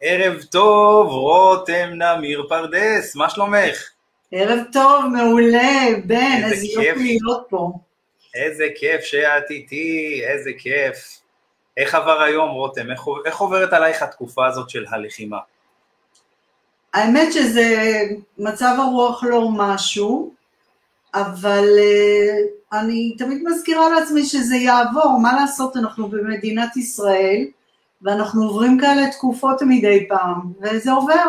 ערב טוב, רותם נמיר פרדס, מה שלומך? ערב טוב, מעולה, בן, איזה יופי להיות פה. איזה כיף שאת איתי, איזה כיף. איך עבר היום, רותם? איך, איך עוברת עלייך התקופה הזאת של הלחימה? האמת שזה מצב הרוח לא משהו, אבל uh, אני תמיד מזכירה לעצמי שזה יעבור, מה לעשות, אנחנו במדינת ישראל, ואנחנו עוברים כאלה תקופות מדי פעם, וזה עובר,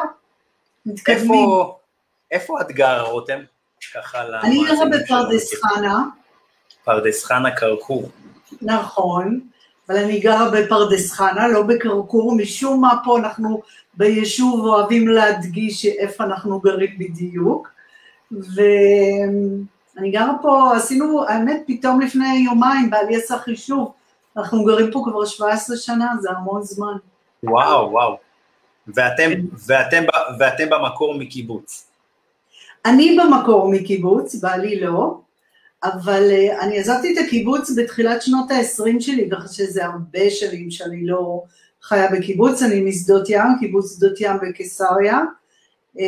מתקדמים. איפה, איפה את גרה, רותם? ככה אני גרה בפרדס חנה. פרדס חנה כרכור. נכון, אבל אני גרה בפרדס חנה, לא בכרכור, משום מה פה אנחנו ביישוב אוהבים להדגיש איפה אנחנו גרים בדיוק, ואני גרה פה, עשינו, האמת, פתאום לפני יומיים, בעלי עשה חישוב, אנחנו גרים פה כבר 17 שנה, זה המון זמן. וואו, וואו. ואתם, ואתם, ואתם במקור מקיבוץ. אני במקור מקיבוץ, בעלי לא, אבל uh, אני עזבתי את הקיבוץ בתחילת שנות ה-20 שלי, ככה שזה הרבה שנים שאני לא חיה בקיבוץ, אני משדות ים, קיבוץ שדות ים בקיסריה, uh,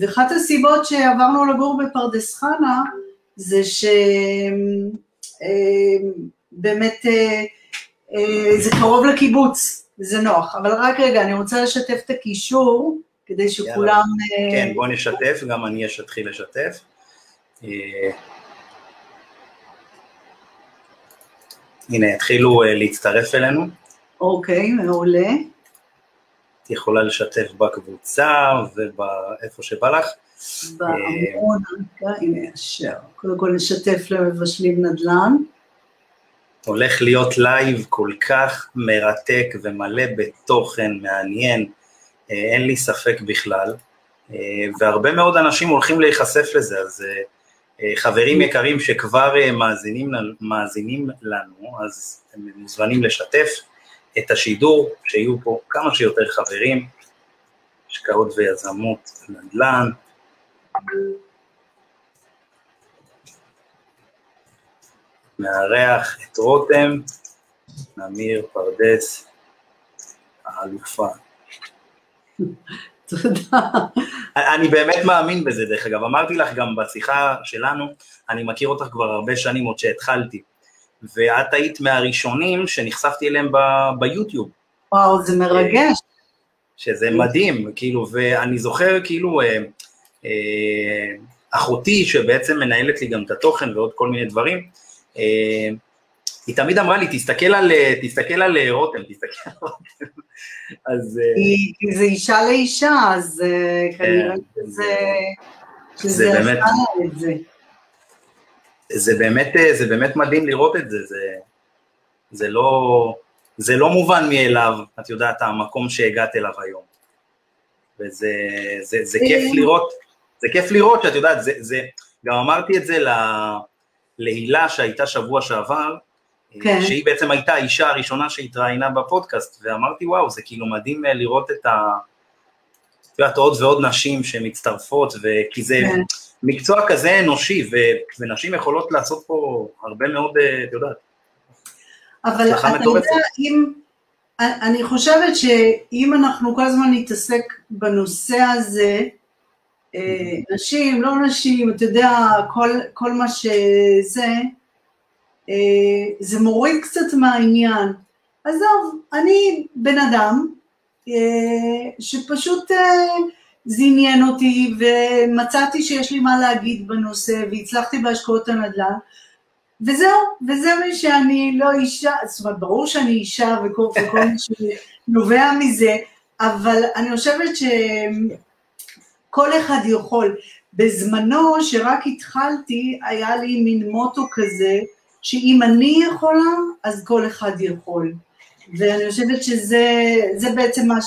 ואחת הסיבות שעברנו לגור בפרדס חנה, זה שבאמת uh, uh, זה קרוב לקיבוץ, זה נוח, אבל רק רגע, אני רוצה לשתף את הקישור, כדי שכולם... כן, בואו נשתף, גם אני אתחיל לשתף. הנה, התחילו להצטרף אלינו. אוקיי, מעולה. את יכולה לשתף בקבוצה ובאיפה שבא לך. בעמוד, הנה ישר. קודם כל נשתף למבשלים נדל"ן. הולך להיות לייב כל כך מרתק ומלא בתוכן, מעניין, אה, אין לי ספק בכלל, אה, והרבה מאוד אנשים הולכים להיחשף לזה, אז אה, חברים יקרים שכבר מאזינים, מאזינים לנו, אז אתם מוזמנים לשתף את השידור, שיהיו פה כמה שיותר חברים, השקעות ויזמות, נדל"ן. מארח את רותם, נמיר פרדס, האלופה. תודה. אני באמת מאמין בזה, דרך אגב. אמרתי לך גם בשיחה שלנו, אני מכיר אותך כבר הרבה שנים, עוד שהתחלתי. ואת היית מהראשונים שנחשפתי אליהם ב- ביוטיוב. וואו, זה מרגש. שזה מדהים, כאילו, ואני זוכר, כאילו, אה, אה, אחותי, שבעצם מנהלת לי גם את התוכן ועוד כל מיני דברים, היא תמיד אמרה לי, תסתכל על, תסתכל על רותם, תסתכל על רותם. אז... כי זה אישה לאישה, אז כן, כנראה שזה... שזה באמת... את זה. זה באמת, זה באמת מדהים לראות את זה, זה, זה, לא, זה לא מובן מאליו, את יודעת, המקום שהגעת אליו היום. וזה זה, זה כיף לראות, זה כיף לראות שאת יודעת, זה, זה, גם אמרתי את זה להילה שהייתה שבוע שעבר, כן. שהיא בעצם הייתה האישה הראשונה שהתראיינה בפודקאסט, ואמרתי, וואו, זה כאילו מדהים אה, לראות את ה... את יודעת, עוד ועוד נשים שמצטרפות, כי זה כן. מקצוע כזה אנושי, ו... ונשים יכולות לעשות פה הרבה מאוד, אה, את יודעת, אבל אתה יודע, אם... אני חושבת שאם אנחנו כל הזמן נתעסק בנושא הזה, אה, נשים, לא נשים, אתה יודע, כל, כל מה שזה, אה, זה מוריד קצת מהעניין. עזוב, אני בן אדם אה, שפשוט אה, זה עניין אותי ומצאתי שיש לי מה להגיד בנושא והצלחתי בהשקעות הנדל"ן וזהו, וזה מי שאני לא אישה, זאת אומרת ברור שאני אישה וכל, וכל מי שנובע מזה, אבל אני חושבת שכל אחד יכול. בזמנו שרק התחלתי היה לי מין מוטו כזה שאם אני יכולה, אז כל אחד יכול. ואני חושבת שזה בעצם מה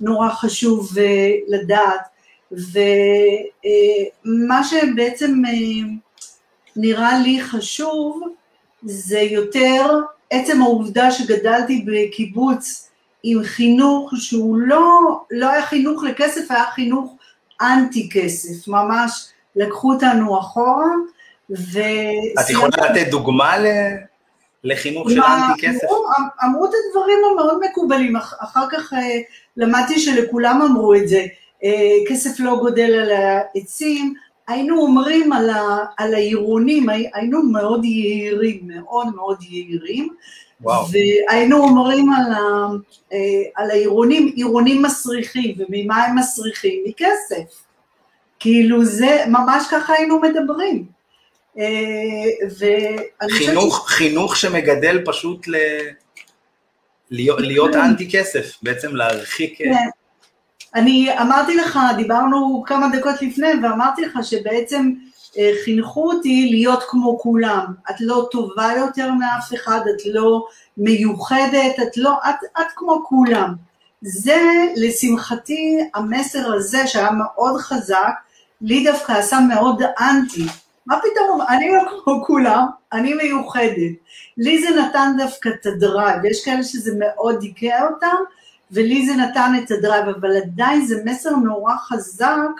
שנורא חשוב אה, לדעת. ומה שבעצם אה, נראה לי חשוב, זה יותר עצם העובדה שגדלתי בקיבוץ עם חינוך שהוא לא, לא היה חינוך לכסף, היה חינוך אנטי כסף, ממש לקחו אותנו אחורה, ו... את יכולה לתת דוגמה לחינוך של אנטי כסף. אמרו, אמרו את הדברים המאוד מקובלים, אחר כך אה, למדתי שלכולם אמרו את זה, אה, כסף לא גודל על העצים, היינו אומרים על, ה, על העירונים, היינו מאוד יהירים, מאוד מאוד יהירים, וואו. והיינו אומרים על, ה, אה, על העירונים, עירונים מסריחים, וממה הם מסריחים? מכסף. כאילו זה, ממש ככה היינו מדברים. אה, חינוך, ש... חינוך שמגדל פשוט ל... להיות, להיות כן. אנטי כסף, בעצם להרחיק... כן. אני אמרתי לך, דיברנו כמה דקות לפני, ואמרתי לך שבעצם אה, חינכו אותי להיות כמו כולם. את לא טובה יותר מאף אחד, את לא מיוחדת, את לא, את, את כמו כולם. זה, לשמחתי, המסר הזה שהיה מאוד חזק, לי דווקא עשה מאוד אנטי. מה פתאום, אני לא כמו כולם, אני מיוחדת. לי זה נתן דווקא את ה drive, יש כאלה שזה מאוד דיכא אותם, ולי זה נתן את ה drive, אבל עדיין זה מסר נורא חזק,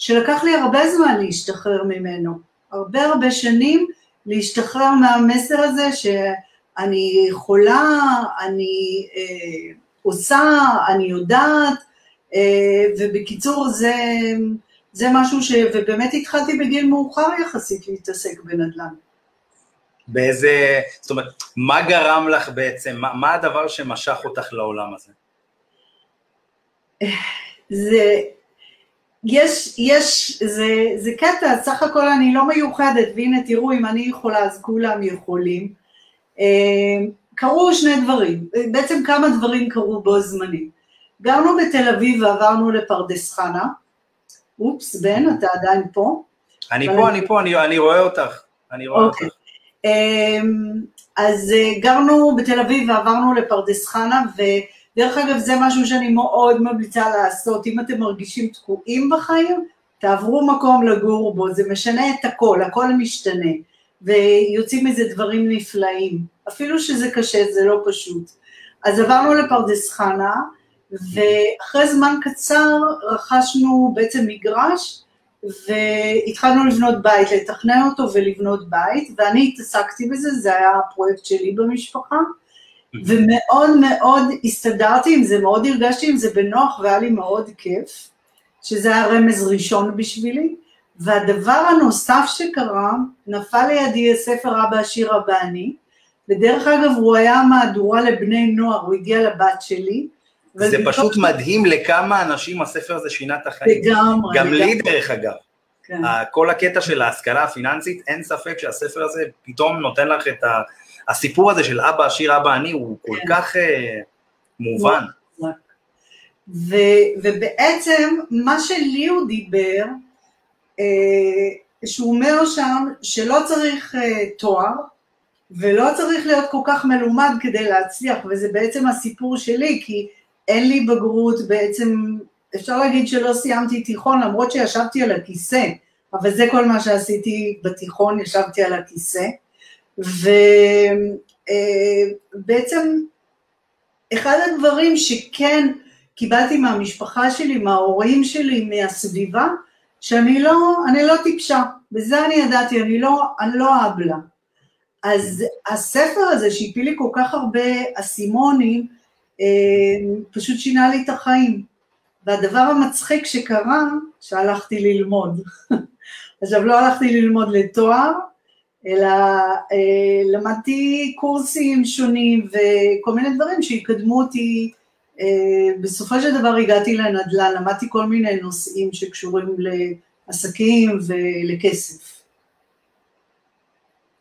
שלקח לי הרבה זמן להשתחרר ממנו. הרבה הרבה שנים להשתחרר מהמסר הזה שאני יכולה, אני אה, עושה, אני יודעת, אה, ובקיצור זה... זה משהו ש... ובאמת התחלתי בגיל מאוחר יחסית להתעסק בנדל"ן. באיזה, זאת אומרת, מה גרם לך בעצם, מה, מה הדבר שמשך אותך לעולם הזה? זה, יש, יש, זה, זה קטע, סך הכל אני לא מיוחדת, והנה תראו, אם אני יכולה אז כולם יכולים. אה, קרו שני דברים, בעצם כמה דברים קרו בו זמנים. גרנו בתל אביב ועברנו לפרדס חנה, אופס, בן, אתה עדיין פה? אני פה, אני פה, אני, אני רואה אותך, אני רואה אוקיי. אותך. אמ, אז אה, גרנו בתל אביב ועברנו לפרדס חנה, ודרך אגב זה משהו שאני מאוד ממליצה לעשות, אם אתם מרגישים תקועים בחיים, תעברו מקום לגור בו, זה משנה את הכל, הכל משתנה, ויוצאים מזה דברים נפלאים, אפילו שזה קשה, זה לא פשוט. אז עברנו לפרדס חנה, ואחרי זמן קצר רכשנו בעצם מגרש והתחלנו לבנות בית, לתכנן אותו ולבנות בית, ואני התעסקתי בזה, זה היה הפרויקט שלי במשפחה, ומאוד מאוד הסתדרתי עם זה, מאוד הרגשתי עם זה בנוח והיה לי מאוד כיף, שזה היה רמז ראשון בשבילי, והדבר הנוסף שקרה, נפל לידי הספר אבא עשיר אבא אני, ודרך אגב הוא היה מהדורה לבני נוער, הוא הגיע לבת שלי, זה פשוט מדהים לכמה אנשים הספר הזה שינה את החיים. לגמרי. גם לי דרך אגב. כן. כל הקטע של ההשכלה הפיננסית, אין ספק שהספר הזה פתאום נותן לך את ה... הסיפור הזה של אבא עשיר, אבא עני, הוא כל כן. כך uh, מובן. ו, ובעצם מה שלי הוא דיבר, uh, שהוא אומר שם שלא צריך uh, תואר, ולא צריך להיות כל כך מלומד כדי להצליח, וזה בעצם הסיפור שלי, כי אין לי בגרות בעצם, אפשר להגיד שלא סיימתי תיכון למרות שישבתי על הכיסא, אבל זה כל מה שעשיתי בתיכון, ישבתי על הכיסא, ובעצם אחד הדברים שכן קיבלתי מהמשפחה שלי, מההורים שלי, מהסביבה, שאני לא, אני לא טיפשה, בזה אני ידעתי, אני לא, אני לא אבלה. אז הספר הזה שהפיל לי כל כך הרבה אסימונים, אה, פשוט שינה לי את החיים. והדבר המצחיק שקרה, שהלכתי ללמוד. עכשיו, לא הלכתי ללמוד לתואר, אלא אה, למדתי קורסים שונים וכל מיני דברים שיקדמו אותי. אה, בסופו של דבר הגעתי לנדל"ן, למדתי כל מיני נושאים שקשורים לעסקים ולכסף.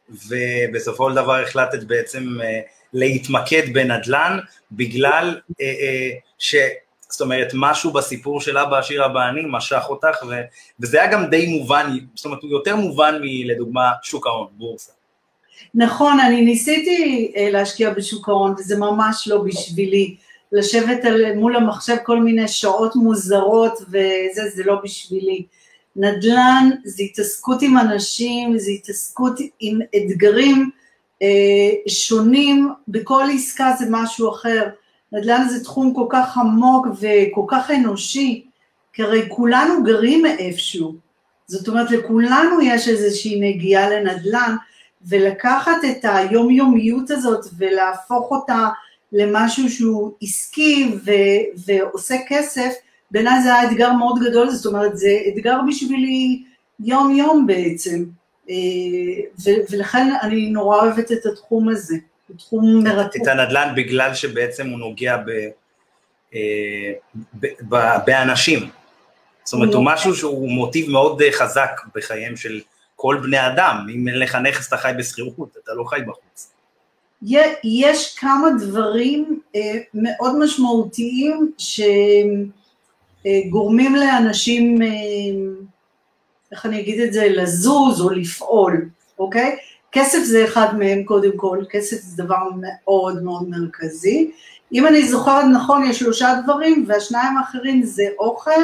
ובסופו של דבר החלטת בעצם אה, להתמקד בנדל"ן, בגלל אה, אה, ש... זאת אומרת, משהו בסיפור של אבא עשיר אבא אני משך אותך, ו, וזה היה גם די מובן, זאת אומרת, הוא יותר מובן מלדוגמה שוק ההון, בורסה. נכון, אני ניסיתי אה, להשקיע בשוק ההון, וזה ממש לא בשבילי. לשבת על, מול המחשב כל מיני שעות מוזרות, וזה, זה לא בשבילי. נדל"ן זה התעסקות עם אנשים, זה התעסקות עם אתגרים אה, שונים, בכל עסקה זה משהו אחר. נדל"ן זה תחום כל כך עמוק וכל כך אנושי, כי הרי כולנו גרים מאיפשהו. זאת אומרת, לכולנו יש איזושהי נגיעה לנדל"ן, ולקחת את היומיומיות הזאת ולהפוך אותה למשהו שהוא עסקי ו- ועושה כסף, בעיניי זה היה אתגר מאוד גדול, זאת אומרת, זה אתגר בשבילי יום-יום בעצם, אה, ו- ולכן אני נורא אוהבת את התחום הזה, הוא תחום מרתק. את הנדל"ן בגלל שבעצם הוא נוגע ב, אה, ב, ב, באנשים, זאת אומרת, הוא משהו שהוא מוטיב מאוד חזק בחייהם של כל בני אדם, אם אין לך נכס אתה חי בשכירות, אתה לא חי בחוץ. יש כמה דברים אה, מאוד משמעותיים שגורמים לאנשים, אה, איך אני אגיד את זה, לזוז או לפעול, אוקיי? כסף זה אחד מהם קודם כל, כסף זה דבר מאוד מאוד מרכזי. אם אני זוכרת נכון, יש שלושה דברים, והשניים האחרים זה אוכל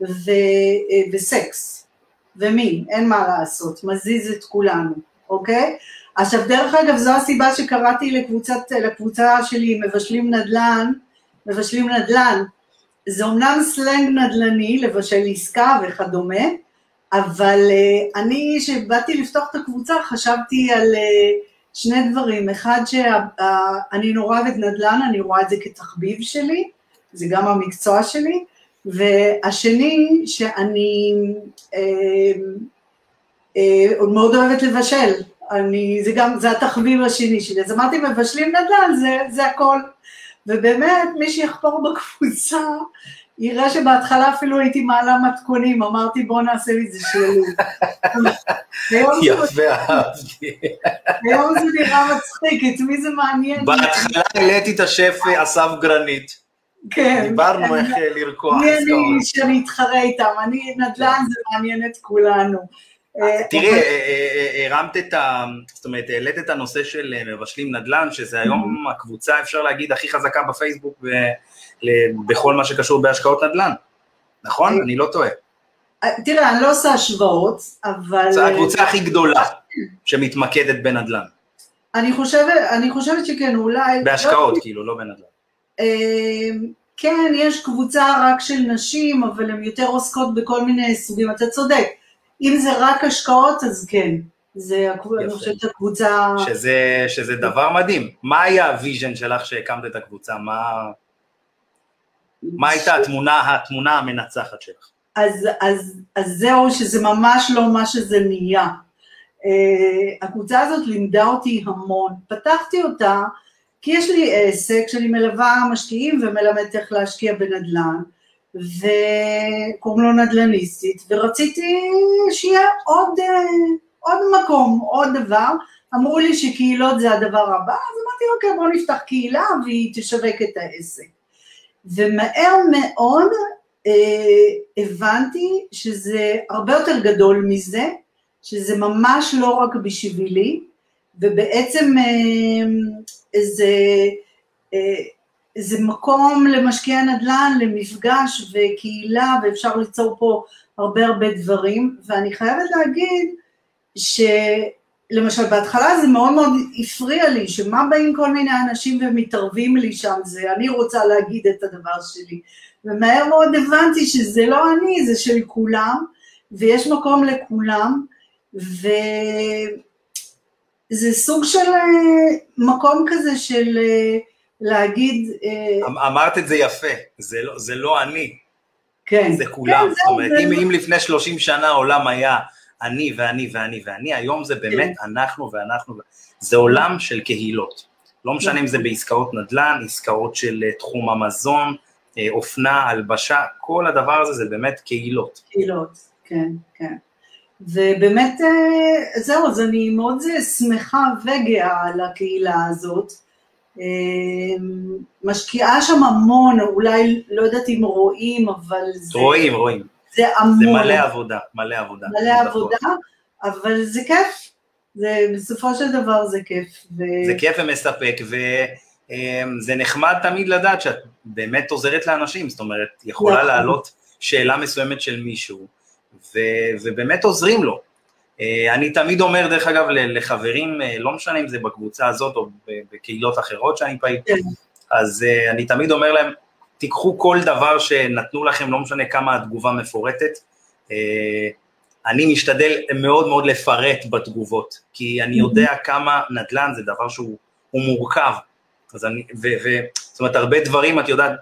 ו, אה, וסקס, ומין, אין מה לעשות, מזיז את כולנו, אוקיי? עכשיו, דרך אגב, זו הסיבה שקראתי לקבוצת, לקבוצה שלי, מבשלים נדל"ן, מבשלים נדל"ן. זה אומנם סלנג נדל"ני, לבשל עסקה וכדומה, אבל uh, אני, כשבאתי לפתוח את הקבוצה, חשבתי על uh, שני דברים. אחד, שאני נורא אוהבת נדל"ן, אני רואה את זה כתחביב שלי, זה גם המקצוע שלי, והשני, שאני uh, עוד מאוד אוהבת לבשל, אני, זה גם, זה התחביב השני שלי, אז אמרתי מבשלים נדל"ן, זה, זה הכל. ובאמת, מי שיחפור בקבוצה, יראה שבהתחלה אפילו הייתי מעלה מתכונים, אמרתי בוא נעשה מזה שאלות. יפה, אהבתי. היום זה נראה מצחיק, את מי זה מעניין? בהתחלה העליתי את השף אסף גרנית. כן. דיברנו איך לרקוח. מי אני שאני אתחרה איתם, אני, נדל"ן זה מעניין את כולנו. אה, תראי, אה, אה, הרמת את ה... זאת אומרת, העלית את הנושא של מבשלים נדל"ן, שזה היום mm-hmm. הקבוצה, אפשר להגיד, הכי חזקה בפייסבוק בכל מה שקשור בהשקעות נדל"ן, נכון? אני לא טועה. תראה, אני לא עושה השוואות, אבל... זו הקבוצה הכי גדולה שמתמקדת בנדל"ן. אני חושבת, אני חושבת שכן, אולי... בהשקעות, לא... כאילו, לא בנדל"ן. כן, יש קבוצה רק של נשים, אבל הן יותר עוסקות בכל מיני סוגים, אתה צודק. אם זה רק השקעות, אז כן. זה, אני חושבת, הקבוצה... שזה, שזה דבר מדהים. מה היה ה vision שלך שהקמת את הקבוצה? מה, מה הייתה התמונה, התמונה המנצחת שלך? אז, אז, אז זהו, שזה ממש לא מה שזה נהיה. Uh, הקבוצה הזאת לימדה אותי המון. פתחתי אותה כי יש לי עסק שאני מלווה משקיעים ומלמדת איך להשקיע בנדל"ן. וקוראים לו נדל"ניסטית, ורציתי שיהיה עוד, עוד מקום, עוד דבר. אמרו לי שקהילות זה הדבר הבא, אז אמרתי, אוקיי, בואו נפתח קהילה והיא תשווק את העסק. ומהר מאוד אה, הבנתי שזה הרבה יותר גדול מזה, שזה ממש לא רק בשבילי, ובעצם אה, זה... אה, זה מקום למשקיעי נדל"ן, למפגש וקהילה, ואפשר ליצור פה הרבה הרבה דברים, ואני חייבת להגיד שלמשל בהתחלה זה מאוד מאוד הפריע לי, שמה באים כל מיני אנשים ומתערבים לי שם, זה אני רוצה להגיד את הדבר שלי, ומהר מאוד הבנתי שזה לא אני, זה של כולם, ויש מקום לכולם, וזה סוג של אה, מקום כזה של אה, להגיד... אה, אמ, אמרת את זה יפה, זה לא, זה לא אני, כן, זה כולם, כן, זאת אומרת, אם, אם לפני 30 שנה העולם היה אני ואני ואני ואני, היום זה באמת כן. אנחנו ואנחנו, זה עולם של קהילות, לא משנה אם זה בעסקאות נדל"ן, עסקאות של אה, תחום המזון, אה, אופנה, הלבשה, כל הדבר הזה זה באמת קהילות. קהילות, כן, כן. ובאמת, זהו, אז אני מאוד שמחה וגאה על הקהילה הזאת. אמ, משקיעה שם המון, אולי לא יודעת אם רואים, אבל זה... רואים, רואים. זה המון. זה מלא עבודה, מלא עבודה. מלא עבודה, אבל זה כיף. זה, בסופו של דבר זה כיף. ו... זה כיף ומספק, וזה אמ, נחמד תמיד לדעת שאת באמת עוזרת לאנשים, זאת אומרת, יכולה נכון. לעלות שאלה מסוימת של מישהו, ו, ובאמת עוזרים לו. אה, אני תמיד אומר, דרך אגב, לחברים, אה, לא משנה אם זה בקבוצה הזאת או בקהילות אחרות שאני פעיל, כן. אז אה, אני תמיד אומר להם, תיקחו כל דבר שנתנו לכם, לא משנה כמה התגובה מפורטת, אני משתדל מאוד מאוד לפרט בתגובות, כי אני יודע כמה נדל"ן זה דבר שהוא מורכב, אז אני, ו, ו, זאת אומרת, הרבה דברים, את יודעת,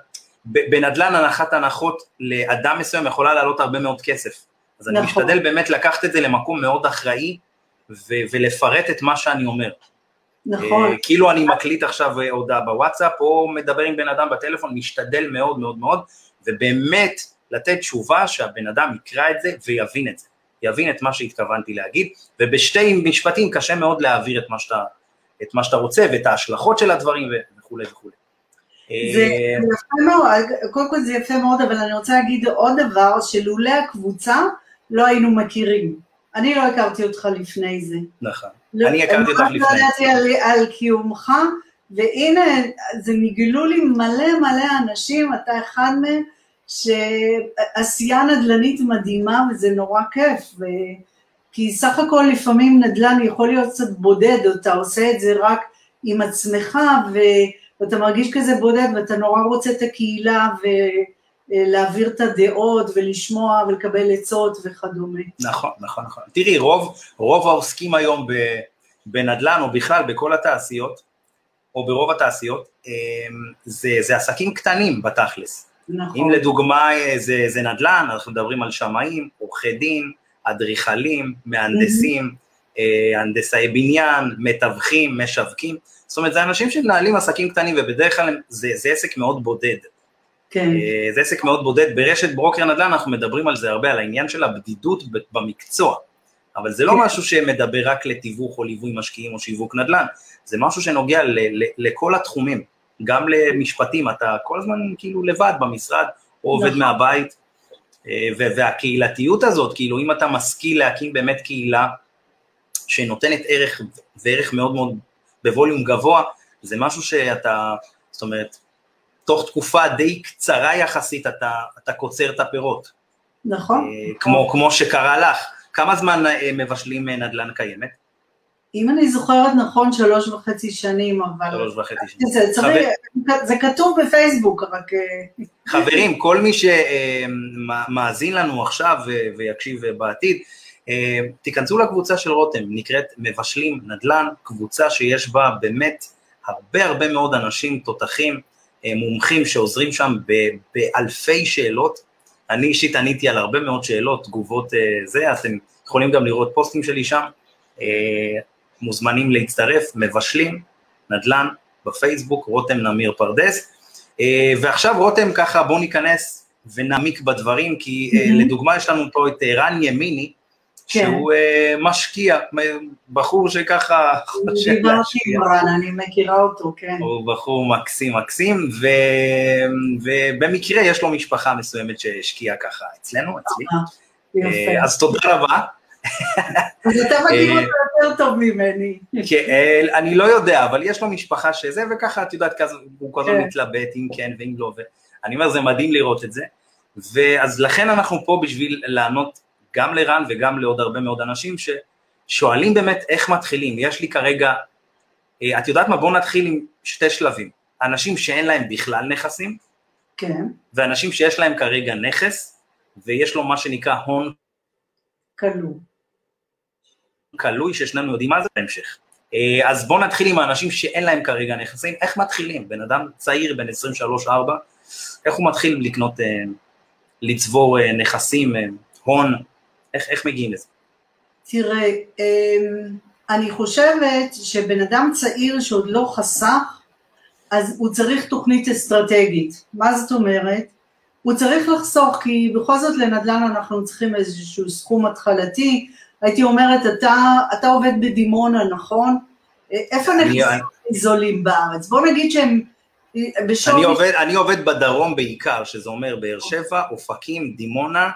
בנדל"ן הנחת הנחות לאדם מסוים יכולה לעלות הרבה מאוד כסף. אז נכון. אני משתדל באמת לקחת את זה למקום מאוד אחראי, ו- ולפרט את מה שאני אומר. נכון. Uh, כאילו אני מקליט עכשיו הודעה בוואטסאפ, או מדבר עם בן אדם בטלפון, משתדל מאוד מאוד מאוד, ובאמת לתת תשובה שהבן אדם יקרא את זה ויבין את זה. יבין את מה שהתכוונתי להגיד, ובשתי משפטים קשה מאוד להעביר את מה שאתה, את מה שאתה רוצה ואת ההשלכות של הדברים וכולי וכולי. זה אה, יפה מאוד, קודם כל זה יפה מאוד, אבל אני רוצה להגיד עוד דבר, שלולא הקבוצה לא היינו מכירים. אני לא הכרתי אותך לפני זה. נכון, אני הכרתי אותך לפני. לא ידעתי על, על קיומך, והנה, זה נגלו לי מלא מלא אנשים, אתה אחד מהם, שעשייה נדל"נית מדהימה וזה נורא כיף, ו... כי סך הכל לפעמים נדל"ן יכול להיות קצת בודד, אתה עושה את זה רק עם עצמך, ו... ואתה מרגיש כזה בודד ואתה נורא רוצה את הקהילה ולהעביר את הדעות ולשמוע ולקבל עצות וכדומה. נכון, נכון, נכון. תראי, רוב, רוב העוסקים היום בנדל"ן או בכלל בכל התעשיות, או ברוב התעשיות, אמ, זה, זה עסקים קטנים בתכלס. נכון. אם לדוגמה זה, זה נדל"ן, אנחנו מדברים על שמאים, עורכי דין, אדריכלים, מהנדסים, mm-hmm. הנדסאי בניין, מתווכים, משווקים. זאת אומרת, זה אנשים שמנהלים עסקים קטנים, ובדרך כלל זה, זה עסק מאוד בודד. כן. אה, זה עסק מאוד בודד. ברשת ברוקר נדל"ן אנחנו מדברים על זה הרבה, על העניין של הבדידות במקצוע. אבל זה לא כן. משהו שמדבר רק לתיווך או ליווי משקיעים או שיווק נדל"ן, זה משהו שנוגע ל, ל, לכל התחומים, גם למשפטים, אתה כל הזמן כאילו לבד במשרד, או עובד נכון. מהבית, אה, והקהילתיות הזאת, כאילו אם אתה משכיל להקים באמת קהילה שנותנת ערך, וערך מאוד מאוד בווליום גבוה, זה משהו שאתה, זאת אומרת, תוך תקופה די קצרה יחסית אתה, אתה קוצר את הפירות. נכון. אה, כמו, כמו שקרה לך. כמה זמן אה, מבשלים אה, נדל"ן קיימת? אם אני זוכרת נכון, שלוש וחצי שנים, אבל... שלוש וחצי שנים. זה, צריך, חבר... זה כתוב בפייסבוק, רק... חברים, כל מי שמאזין לנו עכשיו ויקשיב בעתיד, תיכנסו לקבוצה של רותם, נקראת מבשלים נדל"ן, קבוצה שיש בה באמת הרבה הרבה מאוד אנשים תותחים, מומחים שעוזרים שם באלפי שאלות. אני אישית עניתי על הרבה מאוד שאלות, תגובות אה, זה, אתם יכולים גם לראות פוסטים שלי שם, מוזמנים להצטרף, מבשלים נדל"ן בפייסבוק, רותם נמיר פרדס. ועכשיו רותם ככה בואו ניכנס ונעמיק בדברים, כי mm-hmm. לדוגמה יש לנו פה את רן ימיני, כן. שהוא uh, משקיע, בחור שככה חושב דיברתי עם רן, אני מכירה אותו, כן. הוא בחור מקסים מקסים, ו... ובמקרה יש לו משפחה מסוימת שהשקיעה ככה אצלנו, אצלי. יפה. אז תודה רבה. אז אתה מכיר אותו יותר טוב ממני. כן, אני לא יודע, אבל יש לו משפחה שזה, וככה, את יודעת, הוא כל הזמן כן. מתלבט אם כן ואם לא, ואני אומר, זה מדהים לראות את זה. ואז לכן אנחנו פה בשביל לענות גם לרן וגם לעוד הרבה מאוד אנשים ששואלים באמת איך מתחילים. יש לי כרגע, אה, את יודעת מה? בואו נתחיל עם שתי שלבים. אנשים שאין להם בכלל נכסים, כן. ואנשים שיש להם כרגע נכס, ויש לו מה שנקרא הון כלוא. כלוי, ששנינו יודעים מה זה בהמשך. אה, אז בואו נתחיל עם האנשים שאין להם כרגע נכסים, איך מתחילים? בן אדם צעיר, בן 23-4, איך הוא מתחיל לקנות, אה, לצבור נכסים, הון, איך, איך מגיעים לזה? תראה, אמ, אני חושבת שבן אדם צעיר שעוד לא חסך, אז הוא צריך תוכנית אסטרטגית. מה זאת אומרת? הוא צריך לחסוך, כי בכל זאת לנדל"ן אנחנו צריכים איזשהו סכום התחלתי. הייתי אומרת, אתה, אתה עובד בדימונה, נכון? איפה נכנסים זולים בארץ? בוא נגיד שהם בשווי... אני עובד, אני עובד בדרום בעיקר, שזה אומר באר שבע, אופקים, דימונה, אה,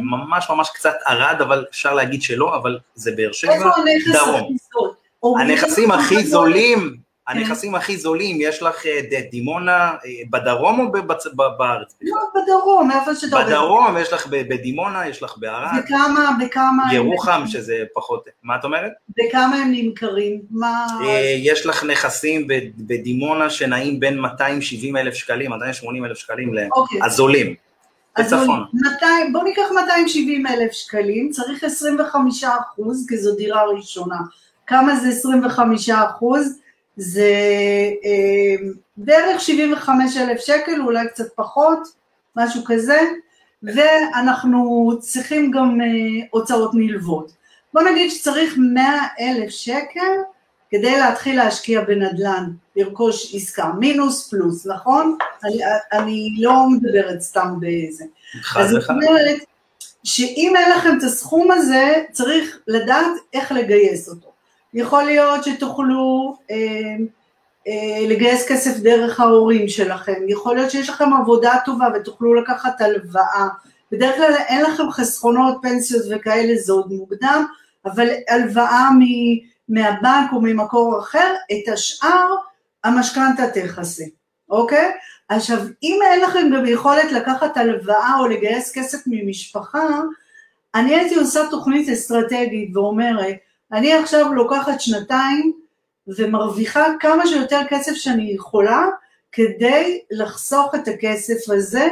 ממש ממש קצת ערד, אבל אפשר להגיד שלא, אבל זה באר שבע, דרום. איפה הנכס הנכסים הכי זולים, הנכסים הכי זולים, יש לך אה, דימונה אה, בדרום או בארץ? לא, בדרום, איפה שאתה עובד. בדרום, יש לך בדימונה, יש לך בערד. בכמה, בכמה... ירוחם, שזה פחות, מה את אומרת? בכמה הם נמכרים? מה... יש לך נכסים בדימונה שנעים בין 270 אלף שקלים, 280 אלף שקלים, אוקיי. הזולים. בצפון. בוא ניקח 270 אלף שקלים, צריך 25 אחוז, כי זו דירה ראשונה. כמה זה 25 אחוז? זה אה, בערך 75 אלף שקל, אולי קצת פחות, משהו כזה, ואנחנו צריכים גם אה, הוצאות נלוות. בוא נגיד שצריך 100 אלף שקל כדי להתחיל להשקיע בנדל"ן, לרכוש עסקה, מינוס פלוס, נכון? אני, אני לא מדברת סתם באיזה. אז זאת אומרת שאם אין לכם את הסכום הזה, צריך לדעת איך לגייס אותו. יכול להיות שתוכלו אה, אה, לגייס כסף דרך ההורים שלכם, יכול להיות שיש לכם עבודה טובה ותוכלו לקחת הלוואה. בדרך כלל אין לכם חסכונות, פנסיות וכאלה, זה עוד מוקדם, אבל הלוואה מ... מהבנק או ממקור אחר, את השאר המשכנתה תכסה, אוקיי? עכשיו, אם אין לכם גם יכולת לקחת הלוואה או לגייס כסף ממשפחה, אני הייתי עושה תוכנית אסטרטגית ואומרת, אני עכשיו לוקחת שנתיים ומרוויחה כמה שיותר כסף שאני יכולה כדי לחסוך את הכסף הזה,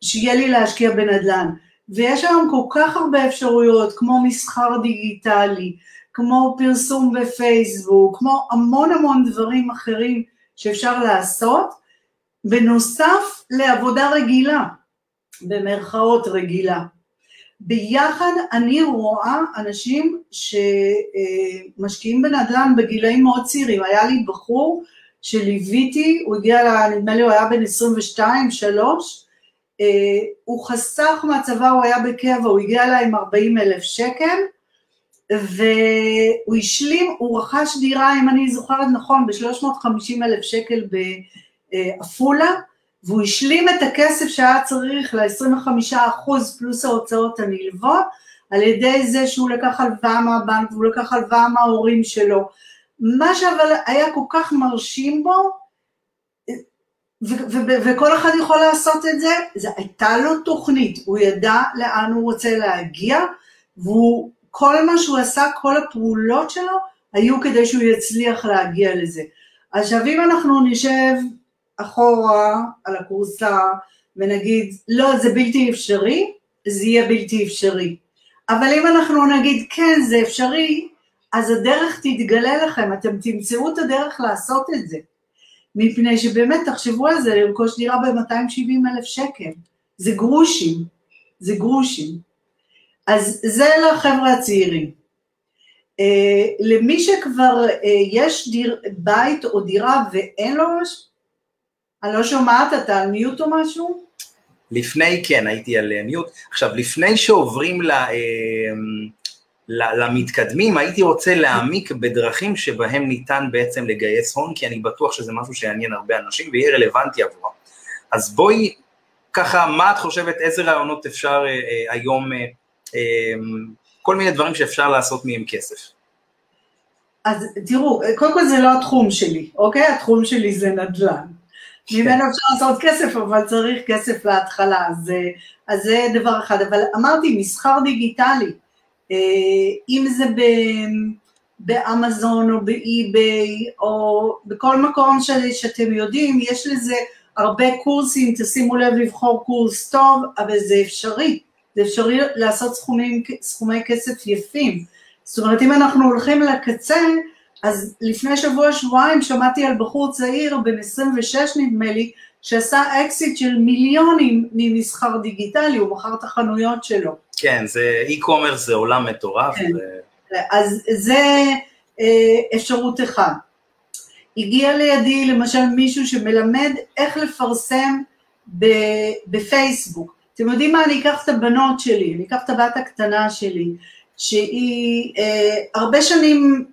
שיהיה לי להשקיע בנדל"ן. ויש היום כל כך הרבה אפשרויות, כמו מסחר דיגיטלי, כמו פרסום בפייסבוק, כמו המון המון דברים אחרים שאפשר לעשות, בנוסף לעבודה רגילה, במרכאות רגילה. ביחד אני רואה אנשים שמשקיעים בנדל"ן בגילאים מאוד צעירים. היה לי בחור שליוויתי, הוא הגיע, נדמה לי הוא היה בן 22-3, הוא חסך מהצבא, הוא היה בקבע, הוא הגיע אליי עם 40 אלף שקל, והוא השלים, הוא רכש דירה, אם אני זוכרת נכון, ב-350 אלף שקל בעפולה, והוא השלים את הכסף שהיה צריך ל-25% פלוס ההוצאות הנלוות, על ידי זה שהוא לקח הלוואה מהבנק והוא לקח הלוואה מההורים שלו. מה שאבל היה כל כך מרשים בו, וכל אחד יכול לעשות את זה, זה הייתה לו תוכנית, הוא ידע לאן הוא רוצה להגיע, והוא כל מה שהוא עשה, כל הפעולות שלו, היו כדי שהוא יצליח להגיע לזה. עכשיו אם אנחנו נשב אחורה על הכורסה ונגיד, לא, זה בלתי אפשרי, זה יהיה בלתי אפשרי. אבל אם אנחנו נגיד, כן, זה אפשרי, אז הדרך תתגלה לכם, אתם תמצאו את הדרך לעשות את זה. מפני שבאמת, תחשבו על זה, לרכוש דירה ב-270 אלף שקל. זה גרושים, זה גרושים. אז זה לחבר'ה הצעירים. אה, למי שכבר אה, יש דיר, בית או דירה ואין לו משהו, אני לא שומעת, אתה על מיוט או משהו? לפני, כן, הייתי על מיוט. עכשיו, לפני שעוברים ל, אה, למתקדמים, הייתי רוצה להעמיק בדרכים שבהם ניתן בעצם לגייס הון, כי אני בטוח שזה משהו שיעניין הרבה אנשים ויהיה רלוונטי עבורם. אז בואי, ככה, מה את חושבת, איזה רעיונות אפשר היום אמ, כל מיני דברים שאפשר לעשות מהם כסף. אז תראו, קודם כל זה לא התחום שלי, אוקיי? התחום שלי זה נדל"ן. כן. ממנו אפשר לעשות כסף, אבל צריך כסף להתחלה, אז, אז זה דבר אחד. אבל אמרתי, מסחר דיגיטלי, אה, אם זה ב, באמזון או באי-ביי, או בכל מקום ש, שאתם יודעים, יש לזה הרבה קורסים, תשימו לב לבחור קורס טוב, אבל זה אפשרי. זה אפשרי לעשות סכומים, סכומי כסף יפים. זאת אומרת, אם אנחנו הולכים לקצה, אז לפני שבוע-שבועיים שמעתי על בחור צעיר, בן 26 נדמה לי, שעשה אקזיט של מיליונים ממסחר דיגיטלי, הוא מכר את החנויות שלו. כן, זה e-commerce זה עולם מטורף. כן. ו... אז זה אה, אפשרות אחת. הגיע לידי למשל מישהו שמלמד איך לפרסם בפייסבוק. אתם יודעים מה, אני אקח את הבנות שלי, אני אקח את הבת הקטנה שלי, שהיא אה, הרבה שנים,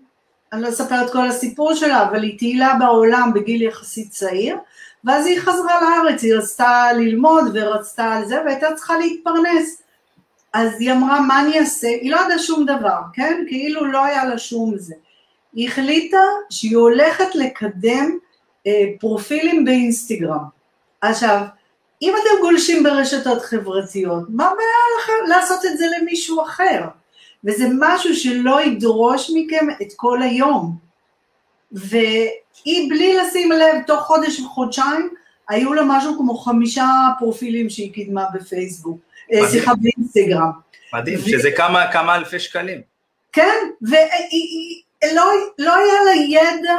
אני לא אספר את כל הסיפור שלה, אבל היא תהילה בעולם בגיל יחסית צעיר, ואז היא חזרה לארץ, היא רצתה ללמוד ורצתה על זה, והייתה צריכה להתפרנס. אז היא אמרה, מה אני אעשה? היא לא ידעה שום דבר, כן? כאילו לא היה לה שום זה. היא החליטה שהיא הולכת לקדם אה, פרופילים באינסטגרם. עכשיו, אם אתם גולשים ברשתות חברתיות, מה הבעיה לכם לעשות את זה למישהו אחר? וזה משהו שלא ידרוש מכם את כל היום. והיא בלי לשים לב, תוך חודש וחודשיים, היו לה משהו כמו חמישה פרופילים שהיא קידמה בפייסבוק, אה, סליחה באינסטגרם. מדהים, ו... שזה כמה, כמה אלפי שקלים. כן, ולא לא היה לה ידע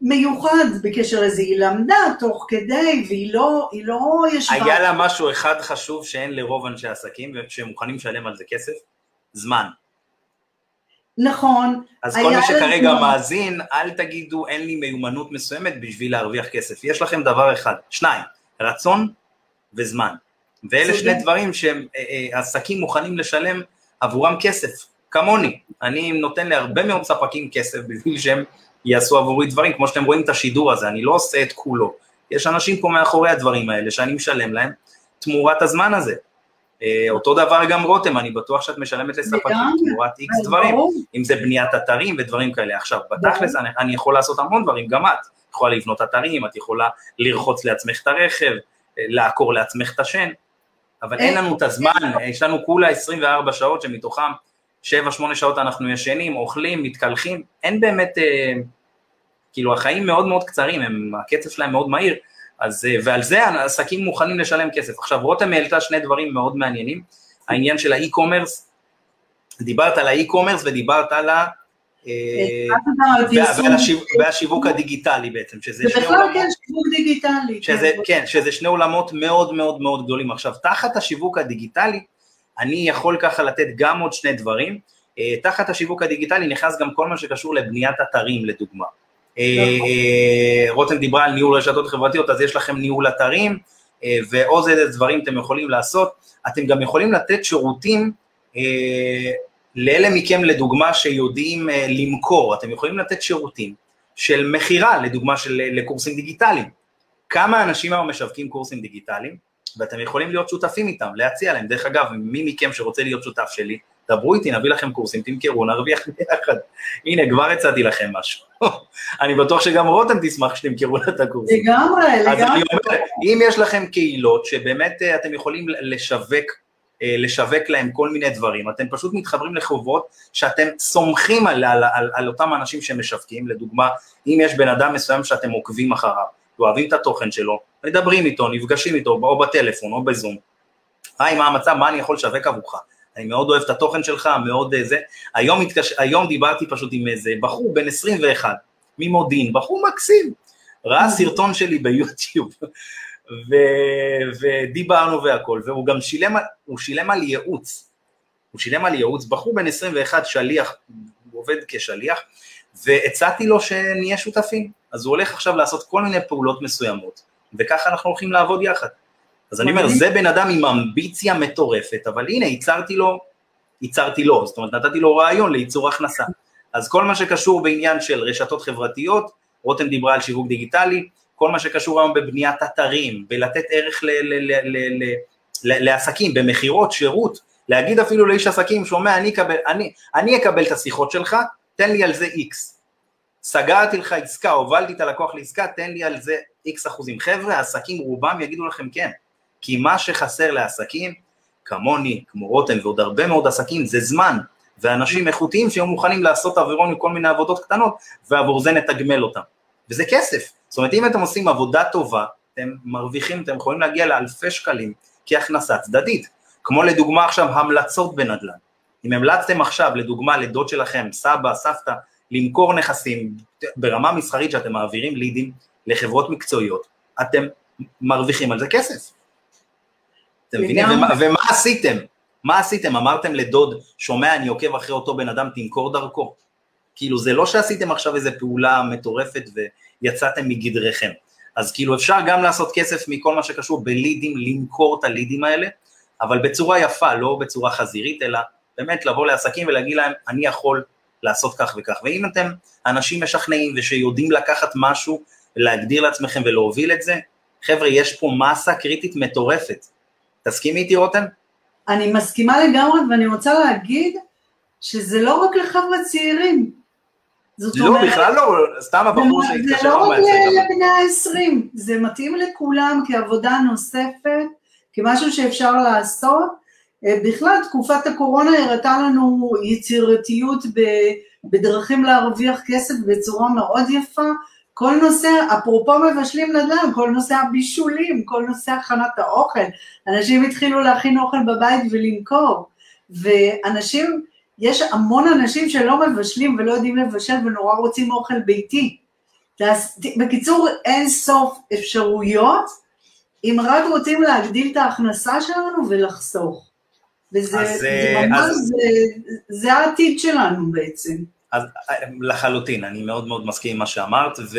מיוחד בקשר לזה, היא למדה תוך כדי, והיא לא, לא ישבה... היה לה משהו אחד חשוב שאין לרוב אנשי עסקים, שהם מוכנים לשלם על זה כסף? זמן. נכון. אז כל מי שכרגע זמן. מאזין, אל תגידו אין לי מיומנות מסוימת בשביל להרוויח כסף. יש לכם דבר אחד, שניים, רצון וזמן. ואלה שני דברים שעסקים אה, אה, מוכנים לשלם עבורם כסף, כמוני. אני נותן להרבה מאוד ספקים כסף בשביל שהם יעשו עבורי דברים, כמו שאתם רואים את השידור הזה, אני לא עושה את כולו. יש אנשים פה מאחורי הדברים האלה שאני משלם להם תמורת הזמן הזה. אה, אותו דבר גם רותם, אני בטוח שאת משלמת לספקים תמורת איקס דברים, אם זה בניית אתרים ודברים כאלה. עכשיו, בתכלס אני, אני יכול לעשות המון דברים, גם את. את יכולה לבנות אתרים, את יכולה לרחוץ לעצמך את הרכב, אה, לעקור לעצמך את השן, אבל אין לנו את הזמן, יש לנו כולה 24 שעות שמתוכם 7-8 שעות אנחנו ישנים, אוכלים, מתקלחים, אין באמת, אה, כאילו החיים מאוד מאוד קצרים, הם, הקצב שלהם מאוד מהיר, אז, אה, ועל זה העסקים מוכנים לשלם כסף. עכשיו, רותם העלתה שני דברים מאוד מעניינים, העניין של האי-קומרס, דיברת על האי-קומרס ודיברת על ה... אה, והשיווק הדיגיטלי בעצם, שזה שני עולמות, כן שיווק דיגיטלי, שזה, כן. כן, שזה שני עולמות מאוד מאוד מאוד גדולים. עכשיו, תחת השיווק הדיגיטלי, אני יכול ככה לתת גם עוד שני דברים, אה, תחת השיווק הדיגיטלי נכנס גם כל מה שקשור לבניית אתרים לדוגמה. נכון. רותם דיברה על ניהול רשתות חברתיות, אז יש לכם ניהול אתרים, אה, ועוד איזה דברים אתם יכולים לעשות. אתם גם יכולים לתת שירותים אה, לאלה מכם, לדוגמה, שיודעים אה, למכור, אתם יכולים לתת שירותים של מכירה, לדוגמה, של, לקורסים דיגיטליים. כמה אנשים היום משווקים קורסים דיגיטליים, ואתם יכולים להיות שותפים איתם, להציע להם. דרך אגב, מי מכם שרוצה להיות שותף שלי, דברו איתי, נביא לכם קורסים, תמכרו, נרוויח ביחד. הנה, כבר הצעתי לכם משהו. אני בטוח שגם רותם תשמח שתמכרו לה את הקורסים. לגמרי, לגמרי. אז אני אומר, אם יש לכם קהילות שבאמת אה, אתם יכולים לשווק, אה, לשווק להם כל מיני דברים, אתם פשוט מתחברים לחברות שאתם סומכים על, על, על, על אותם אנשים שמשווקים, לדוגמה, אם יש בן אדם מסוים שאתם עוקבים אחריו, אוהבים את התוכן שלו, מדברים איתו, נפגשים איתו, או בטלפון או בזום, היי, מה המצב, מה אני יכול לשווק עבורך? אני מאוד אוהב את התוכן שלך, מאוד אה, זה. היום, התקש... היום דיברתי פשוט עם איזה בחור בן 21, ממודיעין, בחור מקסים, ראה mm-hmm. סרטון שלי ביוטיוב, ו... ודיברנו והכל, והוא גם שילם, הוא שילם על ייעוץ, הוא שילם על ייעוץ, בחור בן 21, שליח, הוא עובד כשליח, והצעתי לו שנהיה שותפים, אז הוא הולך עכשיו לעשות כל מיני פעולות מסוימות, וככה אנחנו הולכים לעבוד יחד. אז אני אומר, זה בן אדם עם אמביציה מטורפת, אבל הנה, ייצרתי לו, ייצרתי לו, זאת אומרת, נתתי לו רעיון לייצור הכנסה. אז כל מה שקשור בעניין של רשתות חברתיות, רותם דיברה על שיווק דיגיטלי, כל מה שקשור היום בבניית אתרים, בלתת ערך ל- ל- ל- ל- ל- ל- לעסקים, במכירות, שירות, להגיד אפילו לאיש עסקים, שומע, אני אקבל, אני, אני אקבל את השיחות שלך, תן לי על זה איקס. סגרתי לך עסקה, הובלתי את הלקוח לעסקה, תן לי על זה איקס אחוזים. חבר'ה, העסקים רובם יגידו לכם כן. כי מה שחסר לעסקים, כמוני, כמו רותם ועוד הרבה מאוד עסקים, זה זמן, ואנשים איכותיים שיהיו מוכנים לעשות עבירון מכל מיני עבודות קטנות, ועבור זה נתגמל אותם. וזה כסף. זאת אומרת, אם אתם עושים עבודה טובה, אתם מרוויחים, אתם יכולים להגיע לאלפי שקלים כהכנסה צדדית. כמו לדוגמה עכשיו המלצות בנדל"ן. אם המלצתם עכשיו, לדוגמה, לדוד שלכם, סבא, סבתא, למכור נכסים ברמה מסחרית שאתם מעבירים לידים לחברות מקצועיות, אתם מרוויחים על זה כסף. אתם מבינים? ומה, ומה עשיתם? מה עשיתם? אמרתם לדוד, שומע, אני עוקב אחרי אותו בן אדם, תמכור דרכו. כאילו, זה לא שעשיתם עכשיו איזו פעולה מטורפת ויצאתם מגדריכם. אז כאילו, אפשר גם לעשות כסף מכל מה שקשור בלידים, למכור את הלידים האלה, אבל בצורה יפה, לא בצורה חזירית, אלא באמת לבוא לעסקים ולהגיד להם, אני יכול לעשות כך וכך. ואם אתם אנשים משכנעים ושיודעים לקחת משהו, להגדיר לעצמכם ולהוביל את זה, חבר'ה, יש פה מסה קריטית מטורפת. תסכימי איתי רותם? אני מסכימה לגמרי ואני רוצה להגיד שזה לא רק לחבר'ה צעירים. זאת לא, אומרת... בכלל לא, סתם הבחור שהתקשר. זה לא רק לבני ה-20, זה מתאים לכולם כעבודה נוספת, כמשהו שאפשר לעשות. אה, בכלל, תקופת הקורונה הראתה לנו יצירתיות בדרכים להרוויח כסף בצורה מאוד יפה. כל נושא, אפרופו מבשלים נדל"ן, כל נושא הבישולים, כל נושא הכנת האוכל, אנשים התחילו להכין אוכל בבית ולמכור, ואנשים, יש המון אנשים שלא מבשלים ולא יודעים לבשל ונורא רוצים אוכל ביתי. בקיצור, אין סוף אפשרויות, אם רק רוצים להגדיל את ההכנסה שלנו ולחסוך. וזה אז, זה אה, ממש, אז... זה, זה העתיד שלנו בעצם. אז לחלוטין, אני מאוד מאוד מסכים עם מה שאמרת, ו...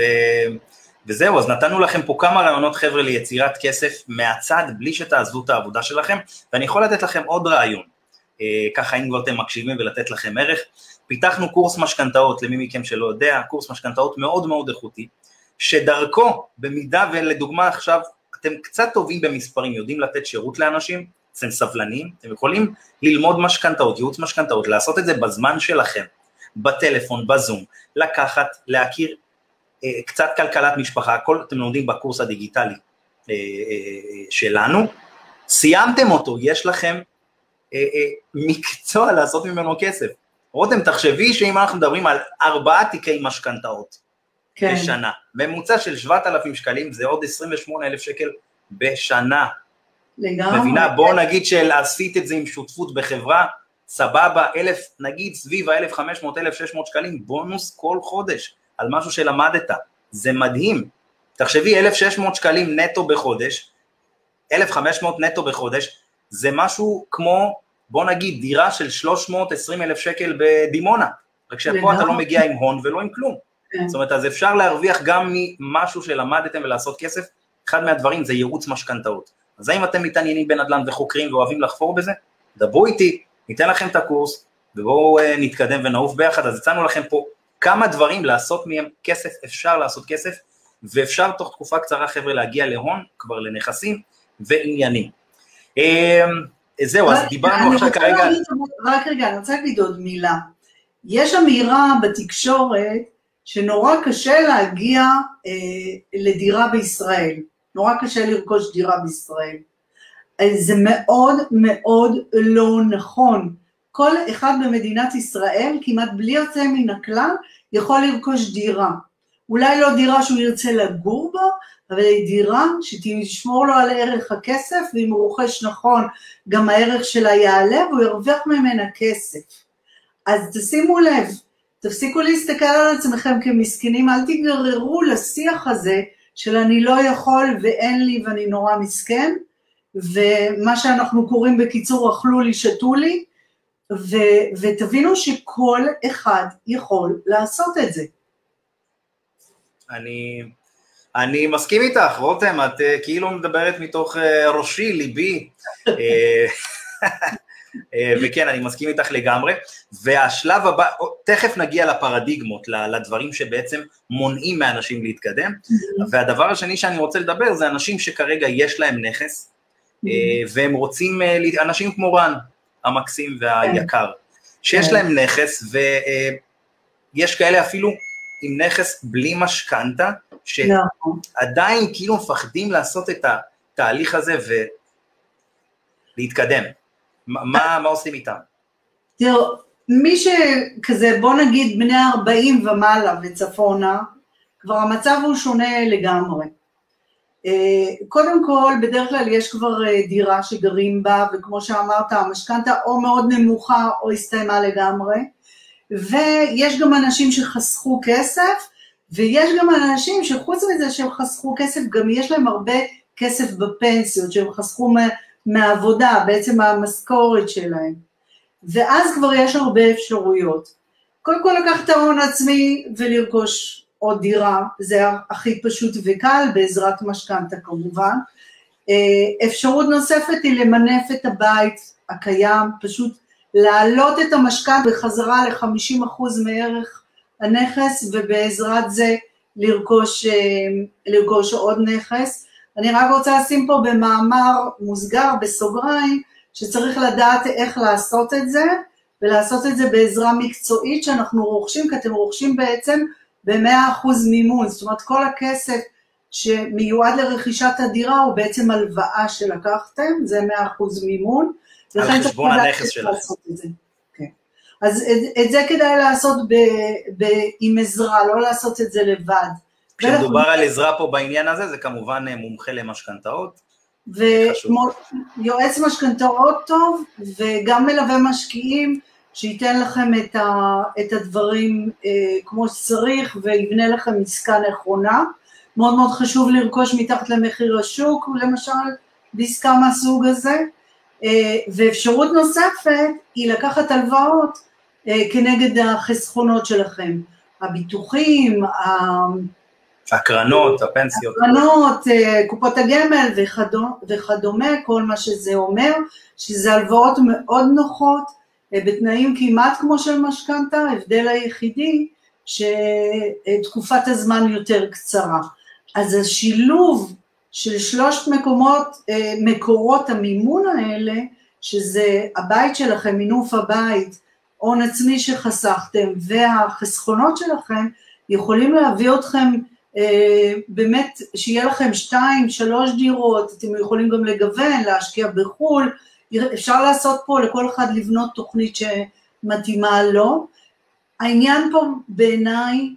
וזהו, אז נתנו לכם פה כמה רעיונות חבר'ה ליצירת כסף מהצד, בלי שתעזבו את העבודה שלכם, ואני יכול לתת לכם עוד רעיון, אה, ככה אם כבר אתם מקשיבים ולתת לכם ערך. פיתחנו קורס משכנתאות, למי מכם שלא יודע, קורס משכנתאות מאוד מאוד איכותי, שדרכו, במידה ולדוגמה עכשיו אתם קצת טובים במספרים, יודעים לתת שירות לאנשים, אתם סבלנים, אתם יכולים ללמוד משכנתאות, ייעוץ משכנתאות, לעשות את זה בזמן שלכם, בטלפון, בזום, לקחת, להכיר אה, קצת כלכלת משפחה, הכל אתם לומדים בקורס הדיגיטלי אה, אה, שלנו, סיימתם אותו, יש לכם אה, אה, מקצוע לעשות ממנו כסף. רותם, תחשבי שאם אנחנו מדברים על ארבעה תיקי משכנתאות כן. בשנה, ממוצע של 7,000 שקלים זה עוד 28,000 שקל בשנה. לגמרי. מבינה? בואו נגיד שעשית את זה עם שותפות בחברה, סבבה, אלף, נגיד סביב ה-1,500, 1,600 שקלים, בונוס כל חודש על משהו שלמדת, זה מדהים. תחשבי, 1,600 שקלים נטו בחודש, 1,500 נטו בחודש, זה משהו כמו, בוא נגיד, דירה של 320 אלף שקל בדימונה, רק שפה אתה לא מגיע עם הון ולא עם כלום. כן. זאת אומרת, אז אפשר להרוויח גם ממשהו שלמדתם ולעשות כסף, אחד מהדברים זה ייעוץ משכנתאות. אז האם אתם מתעניינים בנדל"ן וחוקרים ואוהבים לחפור בזה? דברו איתי, ניתן לכם את הקורס, ובואו אה, נתקדם ונעוף ביחד, אז הצענו לכם פה כמה דברים לעשות מהם כסף, אפשר לעשות כסף, ואפשר תוך תקופה קצרה חבר'ה להגיע להון, כבר לנכסים ועניינים. אה, זהו, אז דיברנו עכשיו כרגע... רק רגע, אני רוצה להגיד עוד מילה. יש אמירה בתקשורת שנורא קשה להגיע אה, לדירה בישראל. נורא קשה לרכוש דירה בישראל. זה מאוד מאוד לא נכון. כל אחד במדינת ישראל, כמעט בלי יוצא מן הכלל, יכול לרכוש דירה. אולי לא דירה שהוא ירצה לגור בה, אבל היא דירה שתשמור לו על ערך הכסף, ואם הוא רוכש נכון, גם הערך שלה יעלה והוא ירוויח ממנה כסף. אז תשימו לב, תפסיקו להסתכל על עצמכם כמסכנים, אל תיגררו לשיח הזה של אני לא יכול ואין לי ואני נורא מסכן, ומה שאנחנו קוראים בקיצור אכלו לי, שתו לי, ו- ותבינו שכל אחד יכול לעשות את זה. אני, אני מסכים איתך, רותם, את uh, כאילו מדברת מתוך uh, ראשי, ליבי. אה, וכן, אני מסכים איתך לגמרי, והשלב הבא, תכף נגיע לפרדיגמות, לדברים שבעצם מונעים מאנשים להתקדם, mm-hmm. והדבר השני שאני רוצה לדבר זה אנשים שכרגע יש להם נכס. והם רוצים, אה, אנשים כמו רן, המקסים והיקר, שיש כן. להם נכס, ויש כאלה אפילו עם נכס בלי משכנתה, שעדיין כאילו מפחדים לעשות את התהליך הזה ולהתקדם. מה, מה עושים איתם? תראו, מי שכזה, בוא נגיד בני 40 ומעלה וצפונה, כבר המצב הוא שונה לגמרי. אה, קודם כל, בדרך כלל יש כבר אה, דירה שגרים בה, וכמו שאמרת, המשכנתה או מאוד נמוכה או הסתיימה לגמרי, ויש גם אנשים שחסכו כסף, ויש גם אנשים שחוץ מזה שהם חסכו כסף, גם יש להם הרבה כסף בפנסיות, שהם חסכו מהעבודה, בעצם מהמשכורת שלהם. ואז כבר יש הרבה אפשרויות. קודם כל לקחת ההון עצמי ולרכוש עוד דירה, זה הכי פשוט וקל, בעזרת משכנתה כמובן. אה, אפשרות נוספת היא למנף את הבית הקיים, פשוט להעלות את המשכנתה בחזרה ל-50% מערך הנכס, ובעזרת זה לרכוש, אה, לרכוש עוד נכס. אני רק רוצה לשים פה במאמר מוסגר, בסוגריים, שצריך לדעת איך לעשות את זה, ולעשות את זה בעזרה מקצועית שאנחנו רוכשים, כי אתם רוכשים בעצם ב-100% מימון, זאת אומרת כל הכסף שמיועד לרכישת הדירה הוא בעצם הלוואה שלקחתם, זה 100% מימון. על חשבון הנכס שלך. כן. אז את, את זה כדאי לעשות ב, ב, עם עזרה, לא לעשות את זה לבד. כשמדובר על עזרה פה בעניין הזה, זה כמובן אה, מומחה למשכנתאות. ויועץ משכנתאות טוב, וגם מלווה משקיעים, שייתן לכם את, ה, את הדברים אה, כמו שצריך ויבנה לכם עסקה נכונה. מאוד מאוד חשוב לרכוש מתחת למחיר השוק, למשל, בעסקה מהסוג הזה. אה, ואפשרות נוספת היא לקחת הלוואות אה, כנגד החסכונות שלכם. הביטוחים, הקרנות, הפנסיות. הקרנות, אה, קופות הגמל וכדומה, כל מה שזה אומר, שזה הלוואות מאוד נוחות, בתנאים כמעט כמו של משכנתה, ההבדל היחידי שתקופת הזמן יותר קצרה. אז השילוב של שלושת מקומות, אה, מקורות המימון האלה, שזה הבית שלכם, מינוף הבית, הון עצמי שחסכתם והחסכונות שלכם, יכולים להביא אתכם אה, באמת, שיהיה לכם שתיים, שלוש דירות, אתם יכולים גם לגוון, להשקיע בחו"ל, אפשר לעשות פה לכל אחד לבנות תוכנית שמתאימה לו. העניין פה בעיניי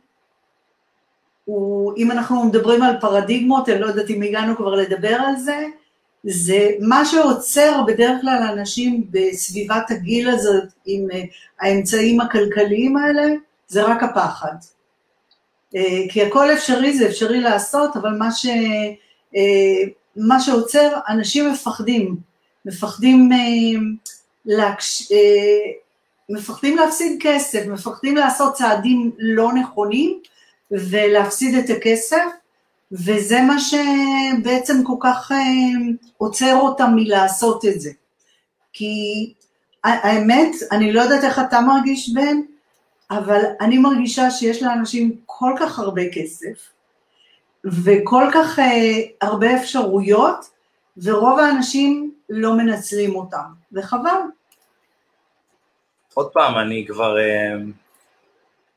הוא, אם אנחנו מדברים על פרדיגמות, אני לא יודעת אם הגענו כבר לדבר על זה, זה מה שעוצר בדרך כלל אנשים בסביבת הגיל הזאת עם אה, האמצעים הכלכליים האלה, זה רק הפחד. אה, כי הכל אפשרי, זה אפשרי לעשות, אבל מה, ש, אה, מה שעוצר, אנשים מפחדים, מפחדים, להקש... מפחדים להפסיד כסף, מפחדים לעשות צעדים לא נכונים, ולהפסיד את הכסף, וזה מה שבעצם כל כך אה, עוצר אותם מלעשות את זה. כי האמת, אני לא יודעת איך אתה מרגיש בן, אבל אני מרגישה שיש לאנשים כל כך הרבה כסף, וכל כך הרבה אפשרויות, ורוב האנשים לא מנצלים אותם, וחבל. עוד פעם, אני כבר uh,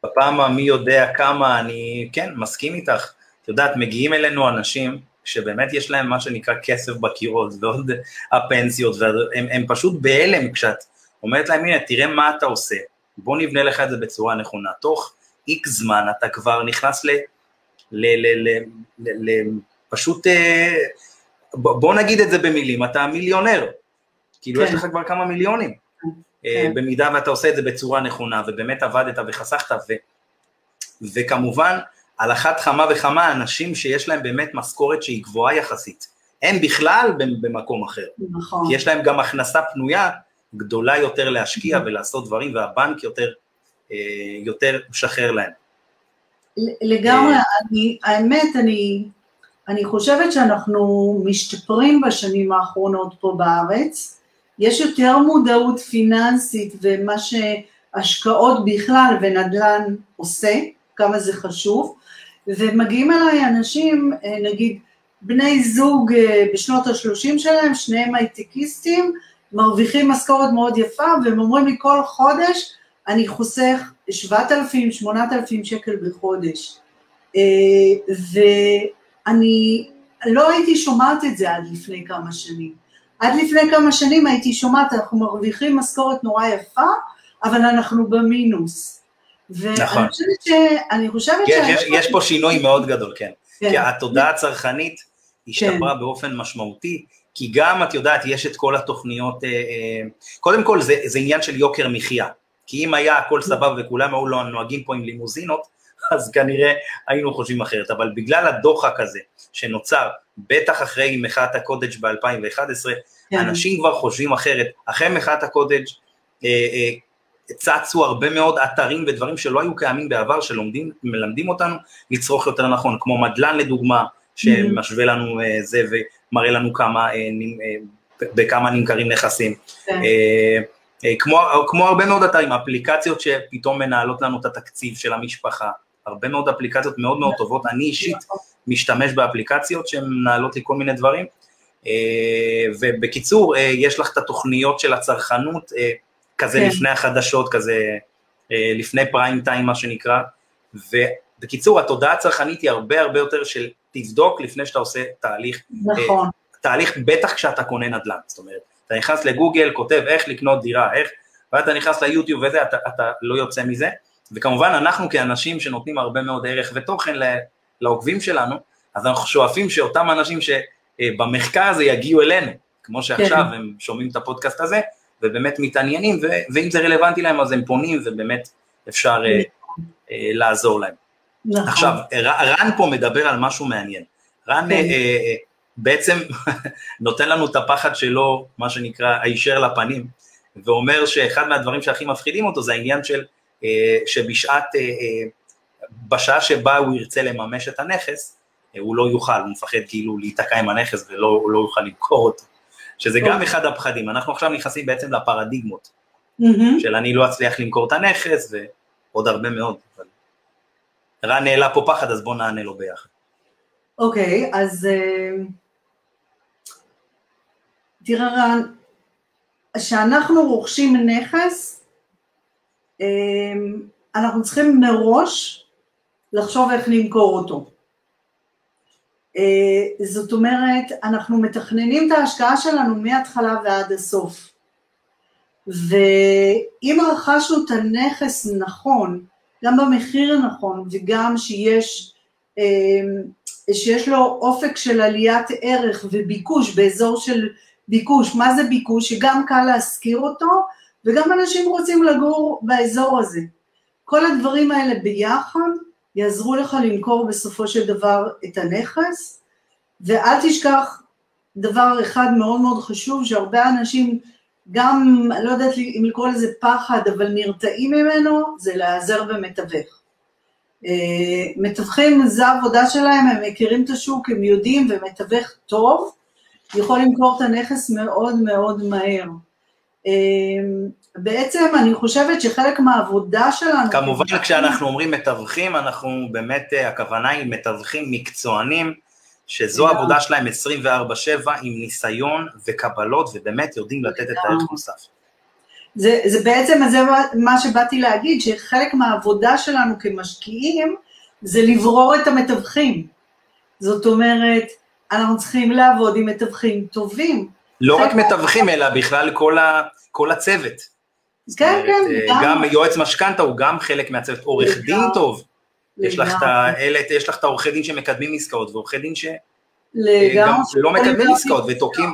בפעם המי יודע כמה, אני כן, מסכים איתך. את יודעת, מגיעים אלינו אנשים שבאמת יש להם מה שנקרא כסף בקירות, ועוד הפנסיות, והם הם פשוט בהלם כשאת אומרת להם, הנה, תראה מה אתה עושה, בוא נבנה לך את זה בצורה נכונה. תוך איקס זמן אתה כבר נכנס ל... ל, ל, ל, ל, ל פשוט, אה, בוא נגיד את זה במילים, אתה מיליונר, כאילו כן. יש לך כבר כמה מיליונים. אה, כן. במידה ואתה עושה את זה בצורה נכונה, ובאמת עבדת וחסכת, ו, וכמובן, על אחת כמה וכמה אנשים שיש להם באמת משכורת שהיא גבוהה יחסית, הם בכלל במקום אחר. נכון. כי יש להם גם הכנסה פנויה גדולה יותר להשקיע נכון. ולעשות דברים, והבנק יותר, אה, יותר משחרר להם. לגמרי, אה, אני, האמת, אני, אני חושבת שאנחנו משתפרים בשנים האחרונות פה בארץ, יש יותר מודעות פיננסית ומה שהשקעות בכלל ונדל"ן עושה, כמה זה חשוב, ומגיעים אליי אנשים, אה, נגיד בני זוג אה, בשנות ה-30 שלהם, שניהם הייטקיסטים, מרוויחים משכורת מאוד יפה, והם אומרים לי כל חודש אני חוסך 7,000, 8,000 שקל בחודש. אה, ואני לא הייתי שומעת את זה עד לפני כמה שנים. עד לפני כמה שנים הייתי שומעת, אנחנו מרוויחים משכורת נורא יפה, אבל אנחנו במינוס. נכון. ואני חושבת ש... אני חושבת יש, יש, יש פה שינוי מאוד גדול, כן. כן. כי התודעה הצרכנית השתפרה כן. באופן משמעותי, כי גם, את יודעת, יש את כל התוכניות, אה, אה, קודם כל זה, זה עניין של יוקר מחיה, כי אם היה הכל סבבה וכולם היו לא נוהגים פה עם לימוזינות, אז כנראה היינו חושבים אחרת, אבל בגלל הדוחק הזה שנוצר, בטח אחרי מחאת הקוטג' ב-2011, כן. אנשים כבר חושבים אחרת. אחרי מחאת הקוטג' אה, אה, צצו הרבה מאוד אתרים ודברים שלא היו קיימים בעבר, שמלמדים אותנו לצרוך יותר נכון, כמו מדלן לדוגמה, שמשווה לנו אה, זה ומראה לנו כמה, בכמה נמכרים נכסים. כן. כמו, כמו הרבה מאוד אתרים, אפליקציות שפתאום מנהלות לנו את התקציב של המשפחה, הרבה מאוד אפליקציות מאוד מאוד טובות, אני אישית משתמש באפליקציות שהן מנהלות לי כל מיני דברים, אה, ובקיצור, אה, יש לך את התוכניות של הצרכנות, כזה כן. לפני החדשות, כזה לפני פריים טיים מה שנקרא, ובקיצור, התודעה הצרכנית היא הרבה הרבה יותר של תבדוק לפני שאתה עושה תהליך, נכון. תהליך בטח כשאתה קונה נדל"ן, זאת אומרת, אתה נכנס לגוגל, כותב איך לקנות דירה, איך, ואתה נכנס ליוטיוב וזה, אתה, אתה לא יוצא מזה, וכמובן אנחנו כאנשים שנותנים הרבה מאוד ערך ותוכן לעוקבים שלנו, אז אנחנו שואפים שאותם אנשים שבמחקר הזה יגיעו אלינו, כמו שעכשיו כן. הם שומעים את הפודקאסט הזה, ובאמת מתעניינים, ואם זה רלוונטי להם אז הם פונים, ובאמת אפשר uh, uh, לעזור להם. נכון. עכשיו, רן פה מדבר על משהו מעניין. רן כן. בעצם נותן לנו את הפחד שלו, מה שנקרא, הישר לפנים, ואומר שאחד מהדברים שהכי מפחידים אותו זה העניין של, שבשעת, uh, uh, בשעה שבה הוא ירצה לממש את הנכס, הוא לא יוכל, הוא מפחד כאילו להיתקע עם הנכס ולא לא יוכל למכור אותו. שזה גם. אחד הפחדים, אנחנו עכשיו נכנסים בעצם לפרדיגמות, של אני לא אצליח למכור את הנכס ועוד הרבה מאוד, אבל רן העלה פה פחד אז בואו נענה לו ביחד. אוקיי, okay, אז אה, תראה רן, כשאנחנו רוכשים נכס, אה, אנחנו צריכים מראש לחשוב איך למכור אותו. אה, זאת אומרת, אנחנו מתכננים את ההשקעה שלנו מההתחלה ועד הסוף. ואם רכשנו את הנכס נכון, גם במחיר הנכון וגם שיש, אה, שיש לו אופק של עליית ערך וביקוש באזור של ביקוש, מה זה ביקוש? שגם קל להשכיר אותו וגם אנשים רוצים לגור באזור הזה. כל הדברים האלה ביחד יעזרו לך למכור בסופו של דבר את הנכס, ואל תשכח דבר אחד מאוד מאוד חשוב, שהרבה אנשים גם, לא יודעת אם לקרוא לזה פחד, אבל נרתעים ממנו, זה להיעזר במתווך. אה, מתווכים, זה העבודה שלהם, הם מכירים את השוק, הם יודעים, ומתווך טוב יכול למכור את הנכס מאוד מאוד מהר. אה, בעצם אני חושבת שחלק מהעבודה שלנו... כמובן כשאנחנו אומרים מתווכים, אנחנו באמת, אה, הכוונה היא מתווכים מקצוענים, שזו העבודה שלהם 24-7 עם ניסיון וקבלות, ובאמת יודעים לתת את הערך נוסף. זה, זה בעצם זה מה שבאתי להגיד, שחלק מהעבודה שלנו כמשקיעים זה לברור את המתווכים. זאת אומרת, אנחנו צריכים לעבוד עם מתווכים טובים. לא רק מתווכים, אלא בכלל כל, ה, כל הצוות. כן, כן. אה, גם יועץ משכנתה הוא גם חלק מהצוות, עורך דין טוב. יש לך, את האלה, יש לך את העורכי דין שמקדמים עסקאות, ועורכי דין שגם לא מקדמים עסקאות ותוקעים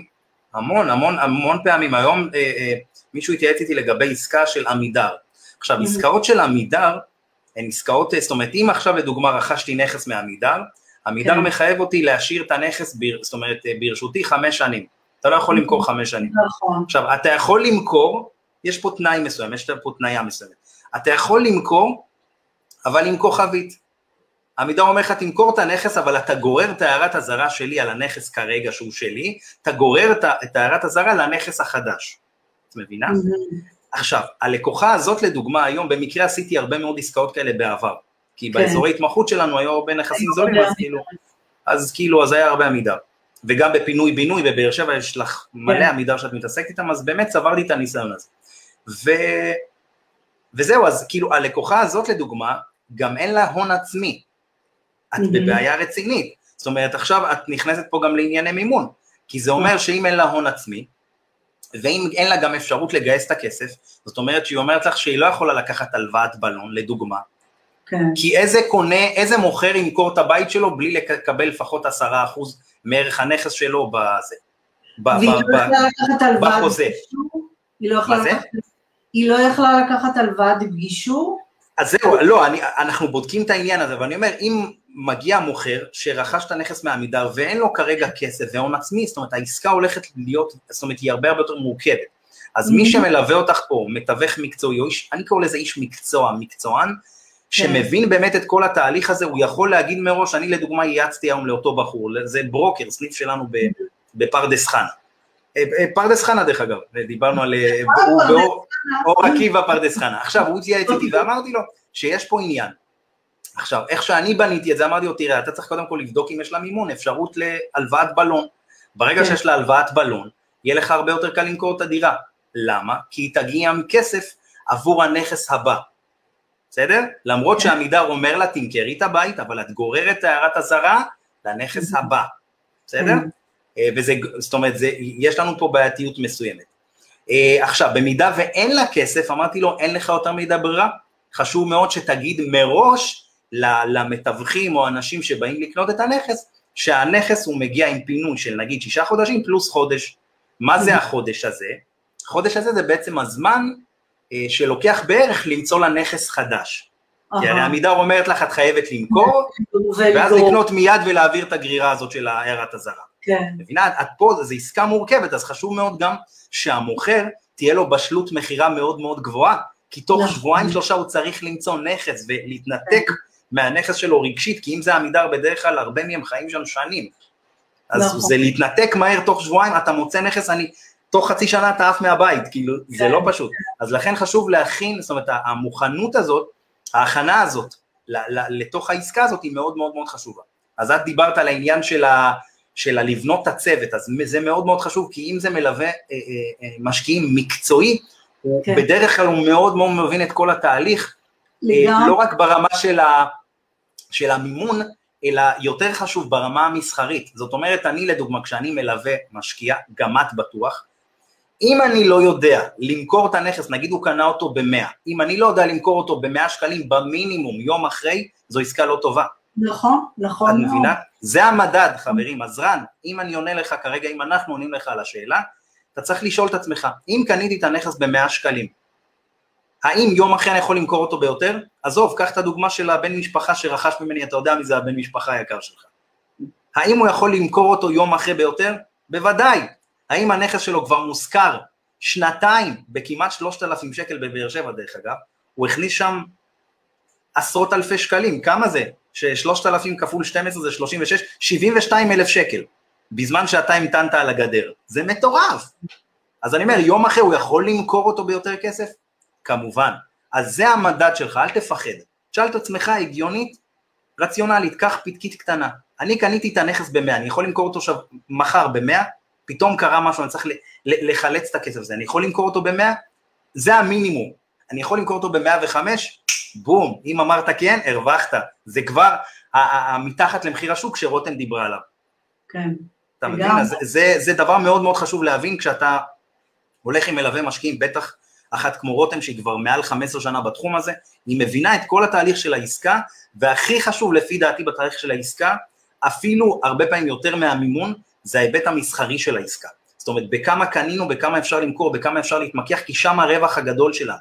המון, המון, המון פעמים. היום אה, אה, מישהו התייעץ איתי לגבי עסקה של עמידר. עכשיו, mm-hmm. עסקאות של עמידר הן עסקאות, זאת אומרת, אם עכשיו לדוגמה רכשתי נכס מעמידר, עמידר כן. מחייב אותי להשאיר את הנכס, בר, זאת אומרת, אה, ברשותי חמש שנים. אתה לא יכול למכור חמש שנים. נכון. עכשיו, אתה יכול למכור, יש פה תנאי מסוים, יש פה תנאיה מסוימת. אתה יכול למכור אבל עם כוכבית. עמידר אומר לך, תמכור את הנכס, אבל אתה גורר את הערת הזרה שלי על הנכס כרגע שהוא שלי, אתה גורר את הערת הזרה לנכס החדש. את מבינה? Mm-hmm. עכשיו, הלקוחה הזאת לדוגמה היום, במקרה עשיתי הרבה מאוד עסקאות כאלה בעבר, כי כן. באזורי התמחות שלנו היו הרבה נכסים זולים, אז כאילו, אז כאילו, אז היה הרבה עמידר. וגם בפינוי-בינוי בבאר שבע יש לך מלא כן. עמידר שאת מתעסקת איתם, אז באמת צברתי את הניסיון הזה. ו... וזהו, אז כאילו הלקוחה הזאת לדוגמה, גם אין לה הון עצמי. את mm-hmm. בבעיה רצינית. זאת אומרת, עכשיו את נכנסת פה גם לענייני מימון, כי זה אומר שאם אין לה הון עצמי, ואם אין לה גם אפשרות לגייס את הכסף, זאת אומרת שהיא אומרת לך שהיא לא יכולה לקחת הלוואת בלון, לדוגמה, כן. כי איזה קונה, איזה מוכר ימכור את הבית שלו בלי לקבל לפחות עשרה אחוז מערך הנכס שלו בזה, והיא לא יכלה לקחת הלוואת בחוזה. היא לא יכלה לקחת הלוואת גישור? אז זהו, לא, אני, אנחנו בודקים את העניין הזה, ואני אומר, אם מגיע מוכר שרכש את הנכס מעמידר ואין לו כרגע כסף והון עצמי, זאת אומרת, העסקה הולכת להיות, זאת אומרת, היא הרבה הרבה יותר מורכבת. אז מי mm-hmm. שמלווה אותך פה, מתווך מקצועי, או איש, אני קורא לזה איש מקצוע, מקצוען. שמבין באמת את כל התהליך הזה, הוא יכול להגיד מראש, אני לדוגמה ייעצתי היום לאותו בחור, זה ברוקר, סניף שלנו. בפרדס חנה. אה, אה, פרדס חנה דרך אגב, דיברנו על, אה, אור עקיבא פרדס חנה. עכשיו הוא התייעץ איתי ואמרתי לו שיש פה עניין. עכשיו, איך שאני בניתי את זה, אמרתי לו, תראה, אתה צריך קודם כל לבדוק אם יש לה מימון, אפשרות להלוואת בלון. ברגע כן. שיש לה הלוואת בלון, יהיה לך הרבה יותר קל למכור את הדירה. למה? כי היא תגיע עם כסף עבור הנכס הבא. בסדר? למרות. שעמידר אומר לה, תמכרי את הבית, אבל את גוררת את הערת אזהרה לנכס הבא. בסדר? אה, וזה, זאת אומרת, זה, יש לנו פה בעייתיות מסוימת. אה, עכשיו, במידה ואין לה כסף, אמרתי לו, אין לך יותר מידע ברירה, חשוב מאוד שתגיד מראש למתווכים או אנשים שבאים לקנות את הנכס, שהנכס הוא מגיע עם פינוי של נגיד שישה חודשים פלוס חודש. מה זה החודש הזה? החודש הזה זה בעצם הזמן שלוקח בערך למצוא לנכס חדש. כי הרי עמידר אומרת לך, את חייבת למכור, ואז לקנות מיד ולהעביר את הגרירה הזאת של הערת הזרה. כן. מבינה? את פה, זו עסקה מורכבת, אז חשוב מאוד גם שהמוכר, תהיה לו בשלות מכירה מאוד מאוד גבוהה, כי תוך נכון. שבועיים שלושה הוא צריך למצוא נכס ולהתנתק. מהנכס שלו רגשית, כי אם זה עמידר בדרך כלל, הרבה מהם חיים שם שנים. אז נכון. זה להתנתק מהר תוך שבועיים, אתה מוצא נכס, אני, תוך חצי שנה אתה עף מהבית, כאילו, כן. זה לא פשוט. אז לכן חשוב להכין, זאת אומרת, המוכנות הזאת, ההכנה הזאת לתוך העסקה הזאת היא מאוד מאוד מאוד חשובה. אז את דיברת על העניין של, ה, של הלבנות את הצוות, אז זה מאוד מאוד חשוב, כי אם זה מלווה אה, אה, אה, משקיעים מקצועי, הוא כן. בדרך כלל הוא מאוד מאוד מבין את כל התהליך, לגמרי. לא רק ברמה של, ה, של המימון, אלא יותר חשוב ברמה המסחרית. זאת אומרת, אני לדוגמה, כשאני מלווה משקיע, גם את בטוח, אם אני לא יודע למכור את הנכס, נגיד הוא קנה אותו ב-100, אם אני לא יודע למכור אותו ב-100 שקלים במינימום יום אחרי, זו עסקה לא טובה. נכון, נכון. את מבינה? זה המדד, חברים. אז רן, אם אני עונה לך כרגע, אם אנחנו עונים לך על השאלה, אתה צריך לשאול את עצמך, אם קניתי את הנכס ב-100 שקלים, האם יום אחרי אני יכול למכור אותו ביותר? עזוב, קח את הדוגמה של הבן משפחה שרכש ממני, אתה יודע מי זה הבן משפחה היקר שלך. האם הוא יכול למכור אותו יום אחרי ביותר? בוודאי. האם הנכס שלו כבר מושכר שנתיים בכמעט 3,000 שקל בבאר שבע דרך אגב, הוא הכניס שם עשרות אלפי שקלים, כמה זה? ש-3,000 כפול 12 זה 36, 72 אלף שקל, בזמן שאתה המתנת על הגדר, זה מטורף. אז אני אומר, יום אחרי הוא יכול למכור אותו ביותר כסף? כמובן. אז זה המדד שלך, אל תפחד. תשאל את עצמך הגיונית, רציונלית, קח פתקית קטנה. אני קניתי את הנכס ב-100, אני יכול למכור אותו עכשיו מחר ב-100, פתאום קרה משהו, אני צריך לחלץ את הכסף הזה, אני יכול למכור אותו ב-100? זה המינימום. אני יכול למכור אותו ב-105? בום, אם אמרת כן, הרווחת. זה כבר מתחת למחיר השוק שרותם דיברה עליו. כן. אתה מבין? זה, זה, זה דבר מאוד מאוד חשוב להבין כשאתה הולך עם מלווה משקיעים, בטח אחת כמו רותם שהיא כבר מעל 15 שנה בתחום הזה, היא מבינה את כל התהליך של העסקה, והכי חשוב לפי דעתי בתהליך של העסקה, אפילו הרבה פעמים יותר מהמימון, זה ההיבט המסחרי של העסקה. זאת אומרת, בכמה קנינו, בכמה אפשר למכור, בכמה אפשר להתמקח, כי שם הרווח הגדול שלנו,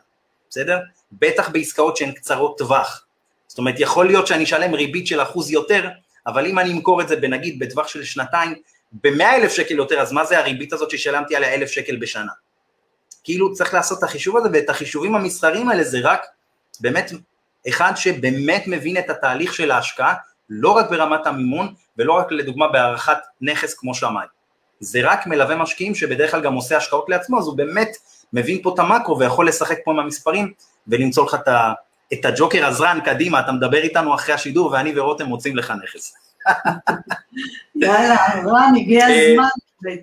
בסדר? בטח בעסקאות שהן קצרות טווח. זאת אומרת, יכול להיות שאני אשלם ריבית של אחוז יותר, אבל אם אני אמכור את זה בנגיד בטווח של שנתיים, ב-100 אלף שקל יותר, אז מה זה הריבית הזאת ששילמתי עליה אלף שקל בשנה? כאילו צריך לעשות את החישוב הזה, ואת החישובים המסחריים האלה זה רק באמת אחד שבאמת מבין את התהליך של ההשקעה, לא רק ברמת המימון, ולא רק לדוגמה בהערכת נכס כמו שמאי. זה רק מלווה משקיעים שבדרך כלל גם עושה השקעות לעצמו, אז הוא באמת מבין פה את המקרו ויכול לשחק פה עם המספרים ולמצוא לך את הג'וקר הזרן קדימה, אתה מדבר איתנו אחרי השידור ואני ורותם מוצאים לך נכס. יאללה, רן, הגיע אה, הזמן.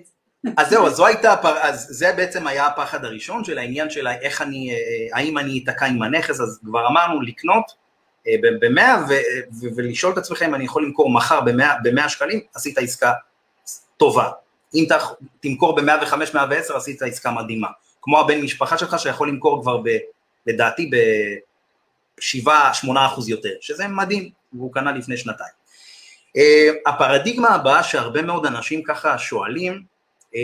אז זהו, אז זו הייתה, אז זה בעצם היה הפחד הראשון של העניין של איך אני, אה, האם אני אתקע עם הנכס, אז כבר אמרנו לקנות אה, ב-100 ולשאול את עצמכם אם אני יכול למכור מחר ב-100 שקלים, עשית עסקה טובה. אם תמכור ב-105, 110, עשית עסקה מדהימה. כמו הבן משפחה שלך שיכול למכור כבר, ב, לדעתי, ב-7-8 אחוז יותר, שזה מדהים, והוא קנה לפני שנתיים. Uh, הפרדיגמה הבאה שהרבה מאוד אנשים ככה שואלים, uh,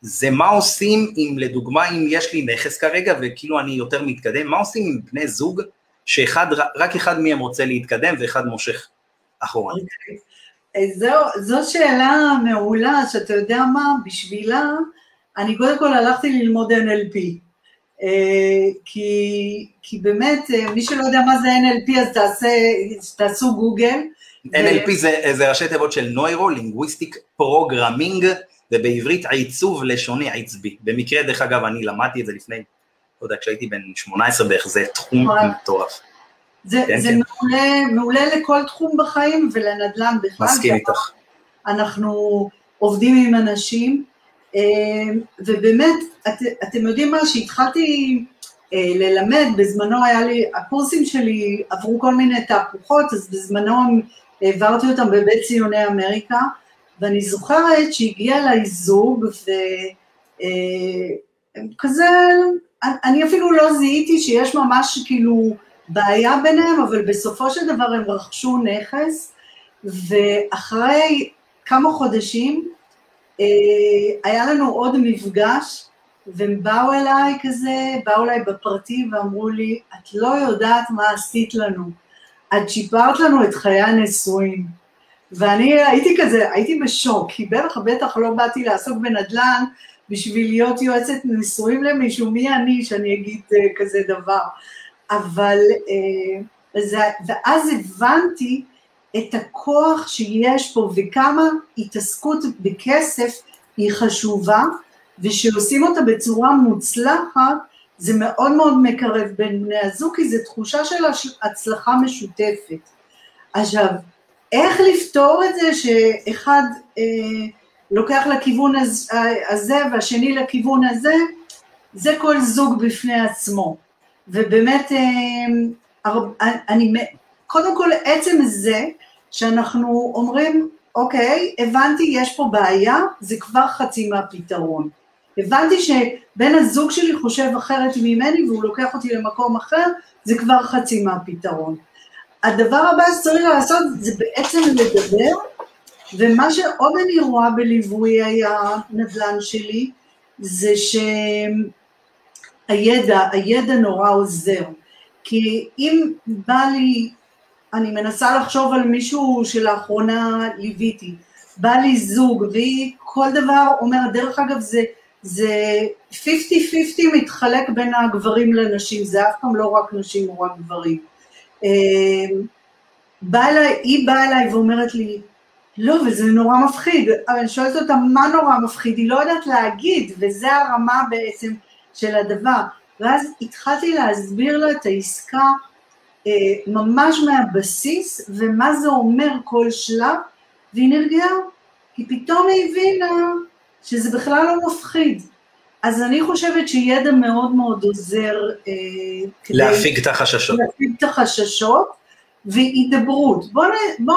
זה מה עושים אם לדוגמה אם יש לי נכס כרגע וכאילו אני יותר מתקדם, מה עושים עם בני זוג שאחד, רק אחד מהם רוצה להתקדם ואחד מושך אחורה. אוקיי. אה, זו, זו שאלה מעולה, שאתה יודע מה, בשבילה, אני קודם כל הלכתי ללמוד NLP. אה, כי, כי באמת, אה, מי שלא יודע מה זה NLP, אז תעשה, תעשו גוגל. NLP ו... זה, זה ראשי תיבות של Neuro-Linguistic Programming, ובעברית עיצוב לשוני עצבי. במקרה, דרך אגב, אני למדתי את זה לפני לא יודע, כשהייתי בן 18 בערך, זה תחום נכון. מטורף. זה, כן, זה כן. מעולה, מעולה לכל תחום בחיים ולנדל"ן בכלל. מסכים איתך. אנחנו עובדים עם אנשים, אה, ובאמת, את, אתם יודעים מה, שהתחלתי אה, ללמד, בזמנו היה לי, הקורסים שלי עברו כל מיני תהפוכות, אז בזמנו העברתי אותם בבית ציוני אמריקה, ואני זוכרת שהגיע אליי זוג, וכזה, אה, אני אפילו לא זיהיתי שיש ממש כאילו בעיה ביניהם, אבל בסופו של דבר הם רכשו נכס, ואחרי כמה חודשים אה, היה לנו עוד מפגש, והם באו אליי כזה, באו אליי בפרטי ואמרו לי, את לא יודעת מה עשית לנו, את שיפרת לנו את חיי הנשואים. ואני הייתי כזה, הייתי בשוק, כי בטח בטח לא באתי לעסוק בנדל"ן בשביל להיות יועצת נישואים למישהו, מי אני שאני אגיד uh, כזה דבר. אבל, uh, זה, ואז הבנתי את הכוח שיש פה וכמה התעסקות בכסף היא חשובה, ושעושים אותה בצורה מוצלחת, זה מאוד מאוד מקרב בין בני הזוג, כי זו תחושה של הצלחה משותפת. עכשיו, איך לפתור את זה שאחד אה, לוקח לכיוון הזה והשני לכיוון הזה, זה כל זוג בפני עצמו. ובאמת, אה, אני, קודם כל עצם זה שאנחנו אומרים, אוקיי, הבנתי, יש פה בעיה, זה כבר חצי מהפתרון. הבנתי שבן הזוג שלי חושב אחרת ממני והוא לוקח אותי למקום אחר, זה כבר חצי מהפתרון. הדבר הבא שצריך לעשות זה בעצם לדבר, ומה שעוד אני רואה בליווי הנדל"ן שלי, זה שהידע, הידע נורא עוזר. כי אם בא לי, אני מנסה לחשוב על מישהו שלאחרונה ליוויתי, בא לי זוג, והיא כל דבר אומרת, דרך אגב זה, זה 50-50 מתחלק בין הגברים לנשים, זה אף פעם לא רק נשים או רק גברים. אמ, באה אליי, היא באה אליי ואומרת לי, לא, וזה נורא מפחיד, אבל אני שואלת אותה, מה נורא מפחיד? היא לא יודעת להגיד, וזה הרמה בעצם של הדבר. ואז התחלתי להסביר לה את העסקה אה, ממש מהבסיס, ומה זה אומר כל שלב, והיא נרגעה, כי פתאום היא הבינה שזה בכלל לא מפחיד. אז אני חושבת שידע מאוד מאוד עוזר אה, כדי... להפיג את החששות. להפיג את החששות, והידברות. בואו בוא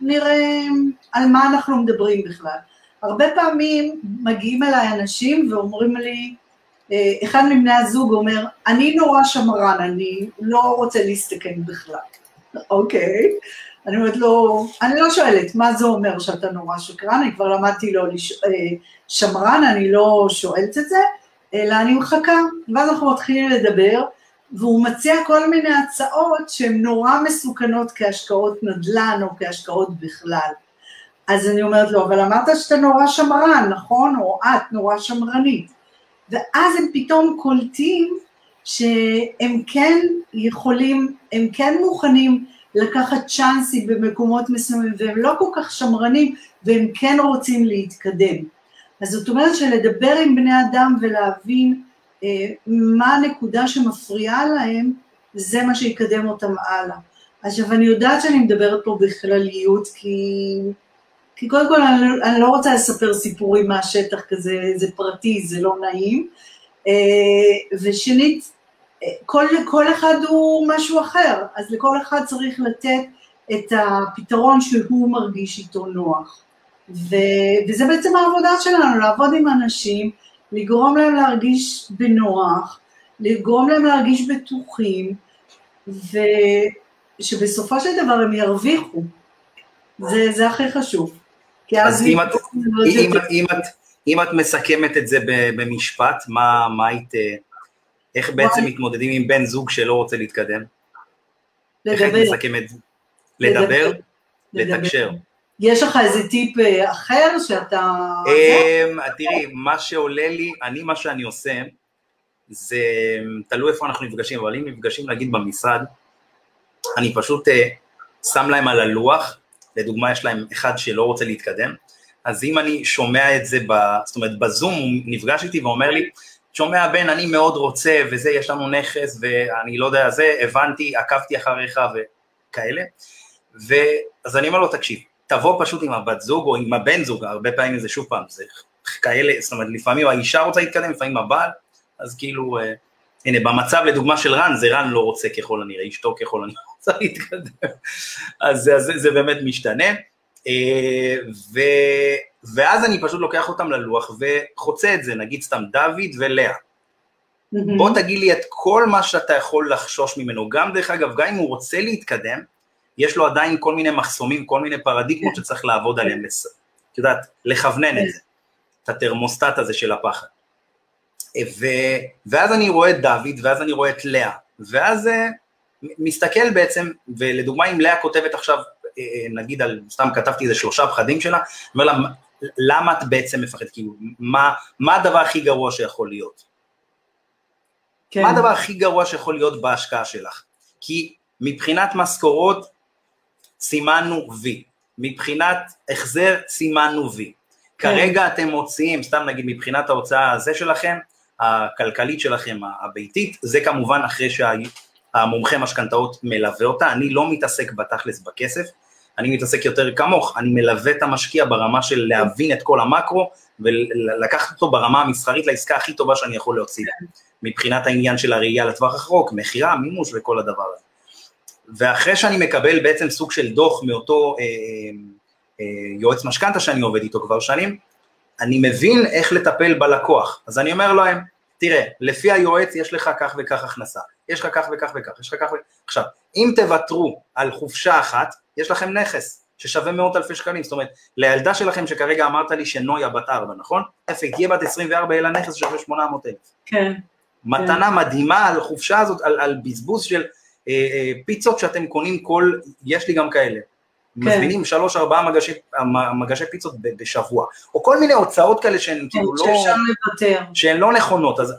נראה על מה אנחנו מדברים בכלל. הרבה פעמים מגיעים אליי אנשים ואומרים לי, אה, אחד מבני הזוג אומר, אני נורא שמרן, אני לא רוצה להסתכן בכלל. אוקיי. אני אומרת לו, אני לא שואלת, מה זה אומר שאתה נורא שקרן? אני כבר למדתי לא לש... אה, שמרן, אני לא שואלת את זה, אלא אני מחכה, ואז אנחנו מתחילים לדבר, והוא מציע כל מיני הצעות שהן נורא מסוכנות כהשקעות נדל"ן או כהשקעות בכלל. אז אני אומרת לו, אבל אמרת שאתה נורא שמרן, נכון? או את נורא שמרנית. ואז הם פתאום קולטים שהם כן יכולים, הם כן מוכנים לקחת צ'אנסים במקומות מסוימים, והם לא כל כך שמרנים, והם כן רוצים להתקדם. אז זאת אומרת שלדבר עם בני אדם ולהבין מה הנקודה שמפריעה להם, זה מה שיקדם אותם הלאה. עכשיו, אני יודעת שאני מדברת פה בכלליות, כי, כי קודם כל אני, אני לא רוצה לספר סיפורים מהשטח כזה, זה פרטי, זה לא נעים. אה, ושנית, אה, כל, כל אחד הוא משהו אחר, אז לכל אחד צריך לתת את הפתרון שהוא מרגיש איתו נוח. ו, וזה בעצם העבודה שלנו, לעבוד עם אנשים, לגרום להם להרגיש בנוח, לגרום להם להרגיש בטוחים, ושבסופו של דבר הם ירוויחו. זה, זה הכי חשוב. אז אם את, אם, אם, את, אם את מסכמת את זה במשפט, מה, מה היית, איך בעצם מתמודדים עם בן זוג שלא רוצה להתקדם? לדבר. איך היית מסכמת? לדבר? לתקשר. יש לך איזה טיפ אה, אחר שאתה... אמ, תראי, מה שעולה לי, אני, מה שאני עושה, זה תלוי איפה אנחנו נפגשים, אבל אם נפגשים נגיד במשרד, אני פשוט אה, שם להם על הלוח, לדוגמה יש להם אחד שלא רוצה להתקדם, אז אם אני שומע את זה, ב, זאת אומרת בזום הוא נפגש איתי ואומר לי, שומע בן, אני מאוד רוצה, וזה, יש לנו נכס, ואני לא יודע, זה, הבנתי, עקבתי אחריך וכאלה, ואז אני אומר לו, תקשיב, תבוא פשוט עם הבת זוג או עם הבן זוג, הרבה פעמים זה שוב פעם, זה כאלה, זאת אומרת לפעמים האישה רוצה להתקדם, לפעמים הבעל, אז כאילו, אה, הנה במצב לדוגמה של רן, זה רן לא רוצה ככל הנראה, אשתו ככל הנראה רוצה להתקדם, אז זה, זה, זה באמת משתנה, אה, ו, ואז אני פשוט לוקח אותם ללוח וחוצה את זה, נגיד סתם דוד ולאה. בוא תגיד לי את כל מה שאתה יכול לחשוש ממנו, גם דרך אגב, גם אם הוא רוצה להתקדם, יש לו עדיין כל מיני מחסומים, כל מיני פרדיגמות כן. שצריך לעבוד עליהם, את יודעת, לכוונן את כן. זה, את התרמוסטט הזה של הפחד. ו, ואז אני רואה את דוד, ואז אני רואה את לאה, ואז אה, מסתכל בעצם, ולדוגמה אם לאה כותבת עכשיו, אה, אה, נגיד על, סתם כתבתי איזה שלושה פחדים שלה, אומר לה, למה את בעצם מפחדת, כאילו, מה, מה הדבר הכי גרוע שיכול להיות? כן. מה הדבר הכי גרוע שיכול להיות בהשקעה שלך? כי מבחינת משכורות, סימנו וי, מבחינת החזר, סימנו וי. כן. כרגע אתם מוציאים, סתם נגיד מבחינת ההוצאה הזה שלכם, הכלכלית שלכם, הביתית, זה כמובן אחרי שהמומחה משכנתאות מלווה אותה, אני לא מתעסק בתכלס בכסף, אני מתעסק יותר כמוך, אני מלווה את המשקיע ברמה של להבין את כל המקרו ולקחת אותו ברמה המסחרית לעסקה הכי טובה שאני יכול להוציא לה, מבחינת העניין של הראייה לטווח הרחוק, מכירה, מימוש וכל הדבר הזה. ואחרי שאני מקבל בעצם סוג של דוח מאותו אה, אה, אה, יועץ משכנתה שאני עובד איתו כבר שנים, אני מבין איך לטפל בלקוח, אז אני אומר להם, תראה, לפי היועץ יש לך כך וכך הכנסה, יש לך כך וכך וכך, יש לך כך וכך, עכשיו, אם תוותרו על חופשה אחת, יש לכם נכס ששווה מאות אלפי שקלים, זאת אומרת, לילדה שלכם שכרגע אמרת לי שנויה בת ארבע, נכון? איפה, תהיה בת 24, יהיה לה נכס ששווה 800 אלף. כן. מתנה כן. מדהימה על חופשה הזאת, על, על בזבוז של פיצות שאתם קונים כל, יש לי גם כאלה. כן. מזמינים שלוש ארבעה מגשי, מגשי פיצות בשבוע, או כל מיני הוצאות כאלה שהן כן, כאילו לא... שאפשר לוותר. שהן לא נכונות, אז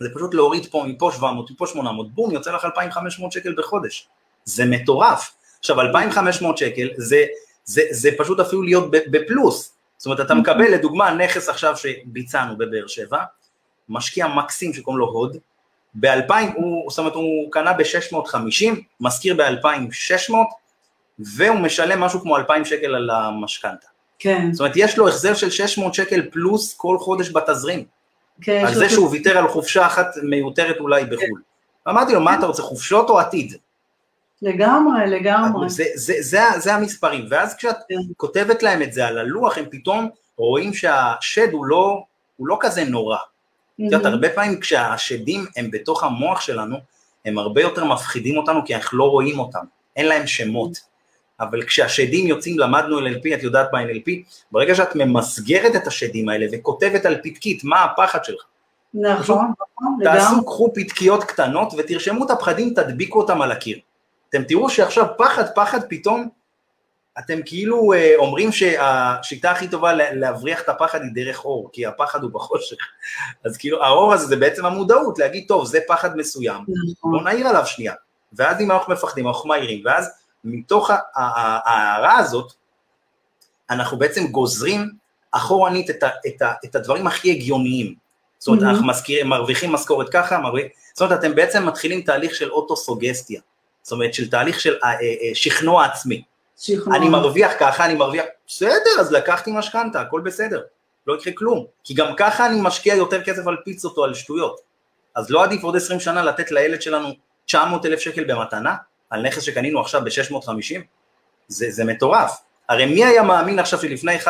זה פשוט להוריד פה מפה 700, מפה 800, בום, יוצא לך 2,500 שקל בחודש. זה מטורף. עכשיו, 2,500 שקל זה, זה, זה פשוט אפילו להיות בפלוס. זאת אומרת, אתה אוקיי. מקבל לדוגמה נכס עכשיו שביצענו בבאר שבע, משקיע מקסים שקוראים לו הוד, ב-2000, זאת אומרת, הוא קנה ב-650, משכיר ב-2,600, והוא משלם משהו כמו 2,000 שקל על המשכנתה. כן. זאת אומרת, יש לו החזר של 600 שקל פלוס כל חודש בתזרים. כן. על זה שהוא ויתר על חופשה אחת מיותרת אולי בחו"ל. כן. אמרתי לו, מה אתה רוצה, חופשות או עתיד? לגמרי, לגמרי. זה, זה, זה, זה המספרים, ואז כשאת כן. כותבת להם את זה על הלוח, הם פתאום רואים שהשד הוא לא, הוא לא כזה נורא. את יודעת, הרבה פעמים כשהשדים הם בתוך המוח שלנו, הם הרבה יותר מפחידים אותנו כי אנחנו לא רואים אותם, אין להם שמות. אבל כשהשדים יוצאים, למדנו NLP, את יודעת מה NLP, ברגע שאת ממסגרת את השדים האלה וכותבת על פתקית מה הפחד שלך. נכון, נכון, לגמרי. תעשו, קחו פתקיות קטנות ותרשמו את הפחדים, תדביקו אותם על הקיר. אתם תראו שעכשיו פחד, פחד פתאום, אתם כאילו אה, אומרים שהשיטה הכי טובה להבריח את הפחד היא דרך אור, כי הפחד הוא בחושך. אז כאילו האור הזה זה בעצם המודעות, להגיד, טוב, זה פחד מסוים, נכון. בואו נעיר עליו שנייה. ואז אם אנחנו מפחדים, אנחנו מעירים, ואז מתוך ההערה הזאת, אנחנו בעצם גוזרים אחורנית את, ה, את, ה, את הדברים הכי הגיוניים. זאת אומרת, mm-hmm. אנחנו מזכיר, מרוויחים משכורת ככה, מרוויח, זאת אומרת, אתם בעצם מתחילים תהליך של אוטוסוגסטיה. זאת אומרת, של תהליך של אה, אה, שכנוע עצמי. שכנוע. אני מרוויח ככה, אני מרוויח, בסדר, אז לקחתי משכנתה, הכל בסדר, לא יקרה כלום. כי גם ככה אני משקיע יותר כסף על פיצות או על שטויות. אז לא עדיף עוד 20 שנה לתת לילד שלנו 900 אלף שקל במתנה, על נכס שקנינו עכשיו ב-650? זה, זה מטורף. הרי מי היה מאמין עכשיו שלפני 11-12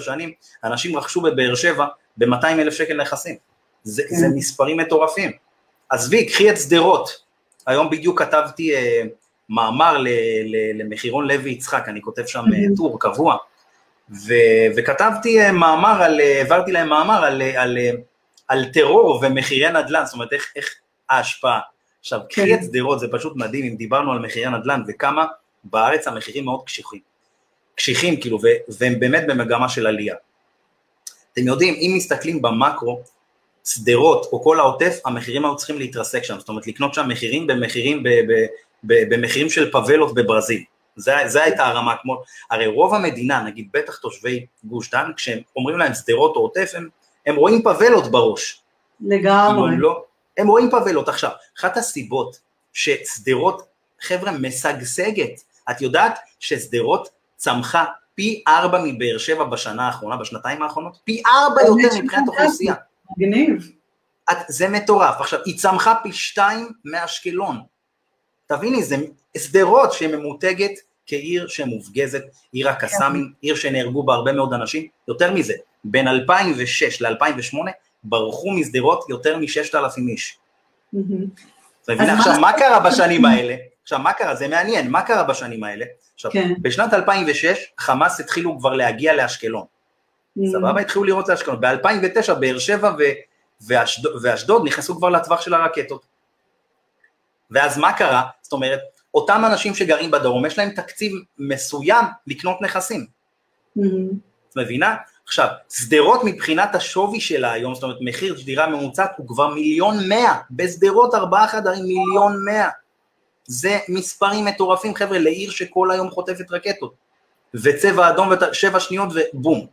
שנים אנשים רכשו בבאר שבע ב-200 אלף שקל נכסים? זה, זה כן. מספרים מטורפים. עזבי, קחי את שדרות, היום בדיוק כתבתי אה, מאמר למחירון לוי יצחק, אני כותב שם mm-hmm. טור קבוע, ו, וכתבתי אה, מאמר, על, אה, העברתי להם מאמר על, על, על טרור ומחירי נדל"ן, זאת אומרת איך, איך ההשפעה. עכשיו, קחי כן. את שדרות, זה פשוט מדהים, אם דיברנו על מחירי נדל"ן וכמה בארץ המחירים מאוד קשיחים, קשיחים כאילו, והם באמת במגמה של עלייה. אתם יודעים, אם מסתכלים במקרו, שדרות או כל העוטף, המחירים היו צריכים להתרסק שם, זאת אומרת לקנות שם מחירים במחירים, ב, ב, במחירים של פאבלות בברזיל. זה, זה הייתה הרמה, כמו, הרי רוב המדינה, נגיד בטח תושבי גוש דן, כשהם אומרים להם שדרות או עוטף, הם, הם רואים פאבלות בראש. לגמרי. הם, לא, הם רואים פאבלות. עכשיו, אחת הסיבות ששדרות, חבר'ה, משגשגת, את יודעת ששדרות צמחה פי ארבע מבאר שבע בשנה האחרונה, בשנתיים האחרונות? פי ארבע יותר מבחינת אוכלוסייה. מגניב. זה מטורף. עכשיו, היא צמחה פי שתיים מאשקלון. תביני, זה שדרות שממותגת כעיר שמופגזת, עיר הקסאמים, עיר שנהרגו בה הרבה מאוד אנשים. יותר מזה, בין 2006 ל-2008 ברחו משדרות יותר מ-6,000 איש. מבינה? עכשיו, מה קרה בשנים האלה? עכשיו, מה קרה? זה מעניין, מה קרה בשנים האלה? עכשיו, כן. בשנת 2006, חמאס התחילו כבר להגיע לאשקלון. סבבה? התחילו לראות לאשקלון. ב-2009, באר שבע ואשדוד נכנסו כבר לטווח של הרקטות. ואז מה קרה? זאת אומרת, אותם אנשים שגרים בדרום, יש להם תקציב מסוים לקנות נכסים. את מבינה? עכשיו, שדרות מבחינת השווי שלה היום, זאת אומרת, מחיר דירה ממוצעת הוא כבר מיליון מאה, בשדרות ארבעה חדרים מיליון מאה. זה מספרים מטורפים, חבר'ה, לעיר שכל היום חוטפת רקטות. וצבע אדום ושבע שניות ובום.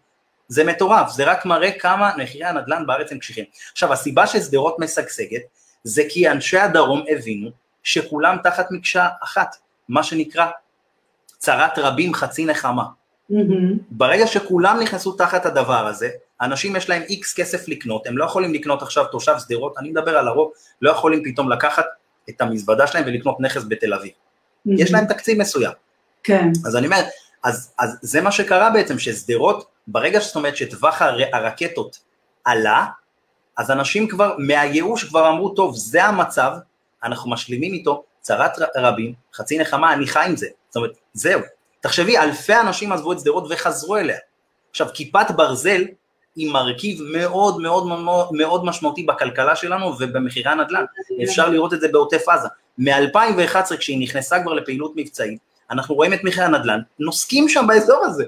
זה מטורף, זה רק מראה כמה מחירי הנדל"ן בארץ הם קשיחים. עכשיו, הסיבה ששדרות משגשגת, זה כי אנשי הדרום הבינו שכולם תחת מקשה אחת, מה שנקרא צרת רבים חצי נחמה. Mm-hmm. ברגע שכולם נכנסו תחת הדבר הזה, אנשים יש להם איקס כסף לקנות, הם לא יכולים לקנות עכשיו תושב שדרות, אני מדבר על הרוב, לא יכולים פתאום לקחת את המזוודה שלהם ולקנות נכס בתל אביב. Mm-hmm. יש להם תקציב מסוים. כן. אז אני אומר, אז, אז זה מה שקרה בעצם, ששדרות, ברגע שזאת אומרת שטווח הר, הרקטות עלה, אז אנשים כבר, מהייאוש כבר אמרו, טוב, זה המצב, אנחנו משלימים איתו, צרת רבים, חצי נחמה, אני חי עם זה. זאת אומרת, זהו. תחשבי, אלפי אנשים עזבו את שדרות וחזרו אליה. עכשיו, כיפת ברזל היא מרכיב מאוד מאוד מאוד, משמעותי בכלכלה שלנו ובמחירי הנדל"ן. אפשר לראות את זה בעוטף עזה. מ-2011, כשהיא נכנסה כבר לפעילות מבצעית, אנחנו רואים את מחירי הנדל"ן, נוסקים שם באזור הזה.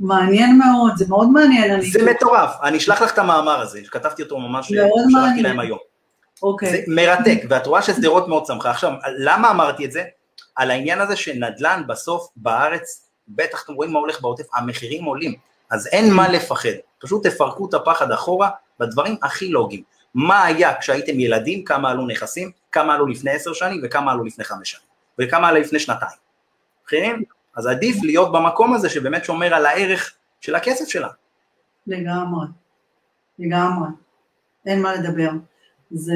מעניין מאוד, זה מאוד מעניין. זה מטורף, אני אשלח לך את המאמר הזה, כתבתי אותו ממש, שלחתי להם היום. אוקיי. זה מרתק, ואת רואה ששדרות מאוד צמחה. עכשיו, למה אמרתי את זה? על העניין הזה שנדל"ן בסוף בארץ, בטח אתם רואים מה הולך בעוטף, המחירים עולים, אז אין מה לפחד, פשוט תפרקו את הפחד אחורה בדברים הכי לוגיים. מה היה כשהייתם ילדים, כמה עלו נכסים, כמה עלו לפני עשר שנים וכמה עלו לפני חמש שנים, וכמה עלו לפני שנתיים. מבינים? אז עדיף להיות במקום הזה שבאמת שומר על הערך של הכסף שלה. לגמרי, לגמרי, אין מה לדבר. זה,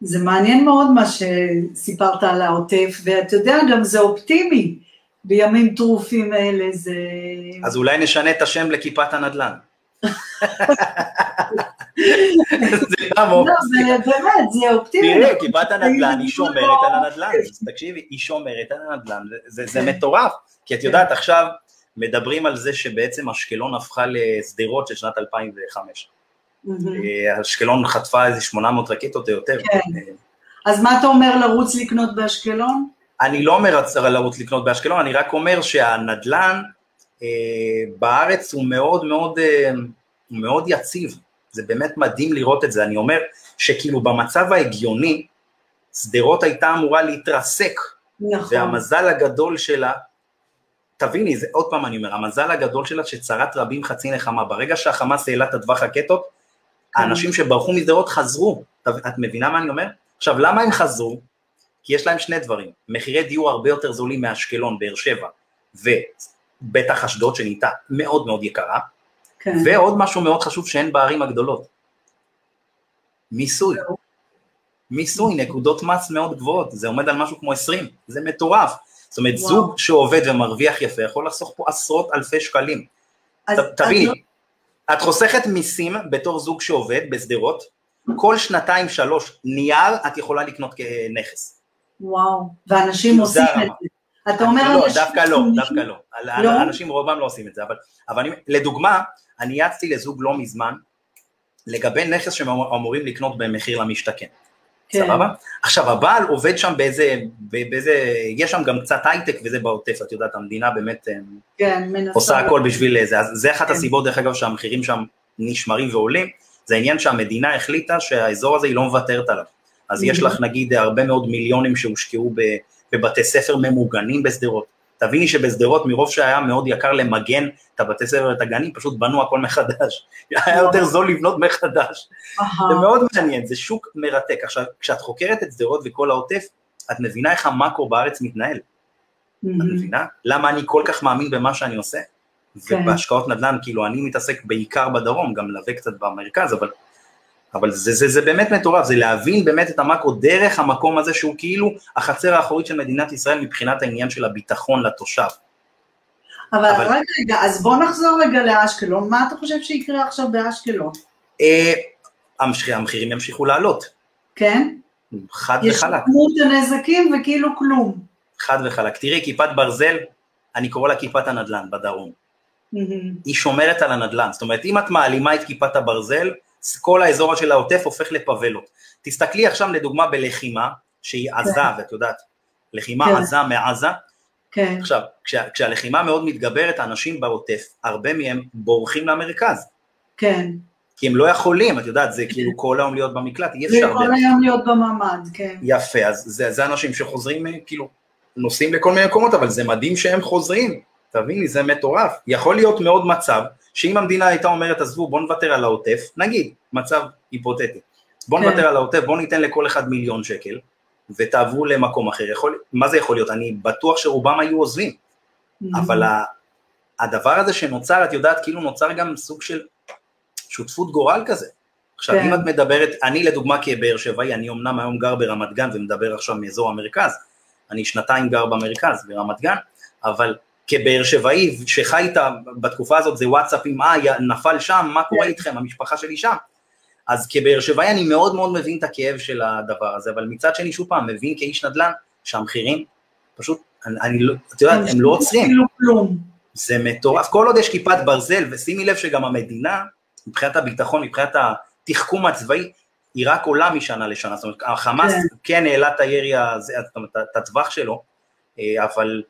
זה מעניין מאוד מה שסיפרת על העוטף, ואתה יודע, גם זה אופטימי בימים טרופים אלה, זה... אז אולי נשנה את השם לכיפת הנדל"ן. זה גם. לא, באמת, זה אופטימי. תראה, כיפת הנדל"ן, היא שומרת על הנדל"ן, תקשיבי, היא שומרת על הנדל"ן, זה מטורף, כי את יודעת, עכשיו מדברים על זה שבעצם אשקלון הפכה לשדרות של שנת 2005. אה, אשקלון חטפה איזה 800 רקטות או יותר. כן. אה, אז מה אתה אומר לרוץ לקנות באשקלון? אני לא אומר לרוץ לקנות באשקלון, אני רק אומר שהנדל"ן אה, בארץ הוא מאוד מאוד, הוא מאוד יציב, זה באמת מדהים לראות את זה, אני אומר שכאילו במצב ההגיוני, שדרות הייתה אמורה להתרסק, נכון. והמזל הגדול שלה, תביני, זה עוד פעם אני אומר, המזל הגדול שלה שצרת רבים חצי נחמה, ברגע שהחמאס העלה את הטווח רקטות, האנשים שברחו משדרות חזרו, את מבינה מה אני אומר? עכשיו, למה הם חזרו? כי יש להם שני דברים, מחירי דיור הרבה יותר זולים מאשקלון, באר שבע, ובטח אשדוד שנהייתה מאוד מאוד יקרה, כן. ועוד משהו מאוד חשוב שאין בערים הגדולות, מיסוי. מיסוי, נקודות מס מאוד גבוהות, זה עומד על משהו כמו 20, זה מטורף. זאת אומרת, וואו. זוג שעובד ומרוויח יפה יכול לחסוך פה עשרות אלפי שקלים. תביני, את חוסכת מיסים בתור זוג שעובד בשדרות, כל שנתיים שלוש נייר את יכולה לקנות כנכס. וואו, ואנשים עושים את זה. אתה אומר לא, דווקא לא, דווקא לא. לא. אנשים רובם לא עושים את זה, אבל, אבל אני, לדוגמה, אני יצתי לזוג לא מזמן, לגבי נכס שהם אמורים לקנות במחיר למשתכן. כן. סבבה? עכשיו הבעל עובד שם באיזה, באיזה, יש שם גם קצת הייטק וזה בעוטף, את יודעת, המדינה באמת אה, כן, עושה הכל בשביל זה, אז זה אחת כן. הסיבות דרך אגב שהמחירים שם נשמרים ועולים, זה העניין שהמדינה החליטה שהאזור הזה היא לא מוותרת עליו, אז יש לך נגיד הרבה מאוד מיליונים שהושקעו בבתי ספר ממוגנים בשדרות, תביני שבשדרות מרוב שהיה מאוד יקר למגן את הבתי ספר ואת הגנים, פשוט בנו הכל מחדש. היה יותר זול לבנות מחדש. זה מאוד מעניין, זה שוק מרתק. עכשיו, כשאת חוקרת את שדרות וכל העוטף, את מבינה איך המאקרו בארץ מתנהל. את מבינה? למה אני כל כך מאמין במה שאני עושה? כן. ובהשקעות נדל"ן, כאילו אני מתעסק בעיקר בדרום, גם מלווה קצת במרכז, אבל אבל זה, זה, זה באמת מטורף, זה להבין באמת את המאקרו דרך המקום הזה שהוא כאילו החצר האחורית של מדינת ישראל מבחינת העניין של הביטחון לתושב. אבל, אבל... רגע, רגע, אז בוא נחזור רגע לאשקלון, מה אתה חושב שיקרה עכשיו באשקלון? אה, המחירים ימשיכו לעלות. כן? חד וחלק. יש כמות הנזקים וכאילו כלום. חד וחלק. תראי, כיפת ברזל, אני קורא לה כיפת הנדל"ן בדרום. Mm-hmm. היא שומרת על הנדל"ן, זאת אומרת, אם את מעלימה את כיפת הברזל, כל האזור של העוטף הופך לפבלות. תסתכלי עכשיו לדוגמה בלחימה, שהיא כן. עזה, ואת יודעת, לחימה כן. עזה מעזה, כן. עכשיו, כשה, כשהלחימה מאוד מתגברת, האנשים בעוטף, הרבה מהם בורחים למרכז. כן. כי הם לא יכולים, את יודעת, זה כאילו כל היום להיות במקלט, אי אפשר. זה כל היום להיות בממ"ד, כן. יפה, אז זה, זה אנשים שחוזרים, כאילו, נוסעים לכל מיני מקומות, אבל זה מדהים שהם חוזרים, תביני, זה מטורף. יכול להיות מאוד מצב, שאם המדינה הייתה אומרת, עזבו, בואו נוותר על העוטף, נגיד, מצב היפותטי, בואו כן. נוותר על העוטף, בואו ניתן לכל אחד מיליון שקל, ותעברו למקום אחר. יכול, מה זה יכול להיות? אני בטוח שרובם היו עוזבים, mm-hmm. אבל הדבר הזה שנוצר, את יודעת, כאילו נוצר גם סוג של שותפות גורל כזה. עכשיו, כן. אם את מדברת, אני לדוגמה כבאר שבעי, אני אמנם היום גר ברמת גן ומדבר עכשיו מאזור המרכז, אני שנתיים גר במרכז, ברמת גן, אבל כבאר שבעי שחי איתה בתקופה הזאת זה וואטסאפים, אה, נפל שם, מה קורה כן. איתכם, המשפחה שלי שם. אז כבאר שבעי אני מאוד מאוד מבין את הכאב של הדבר הזה, אבל מצד שני, שוב פעם, מבין כאיש נדל"ן, שהמחירים פשוט, אני, אני לא, את יודעת, הם לא עוצרים. זה מטורף, כל עוד יש כיפת ברזל, ושימי לב שגם המדינה, מבחינת הביטחון, מבחינת התחכום הצבאי, היא רק עולה משנה לשנה, זאת אומרת, החמאס כן, כן העלה את הירי, את הטווח שלו, אה, אבל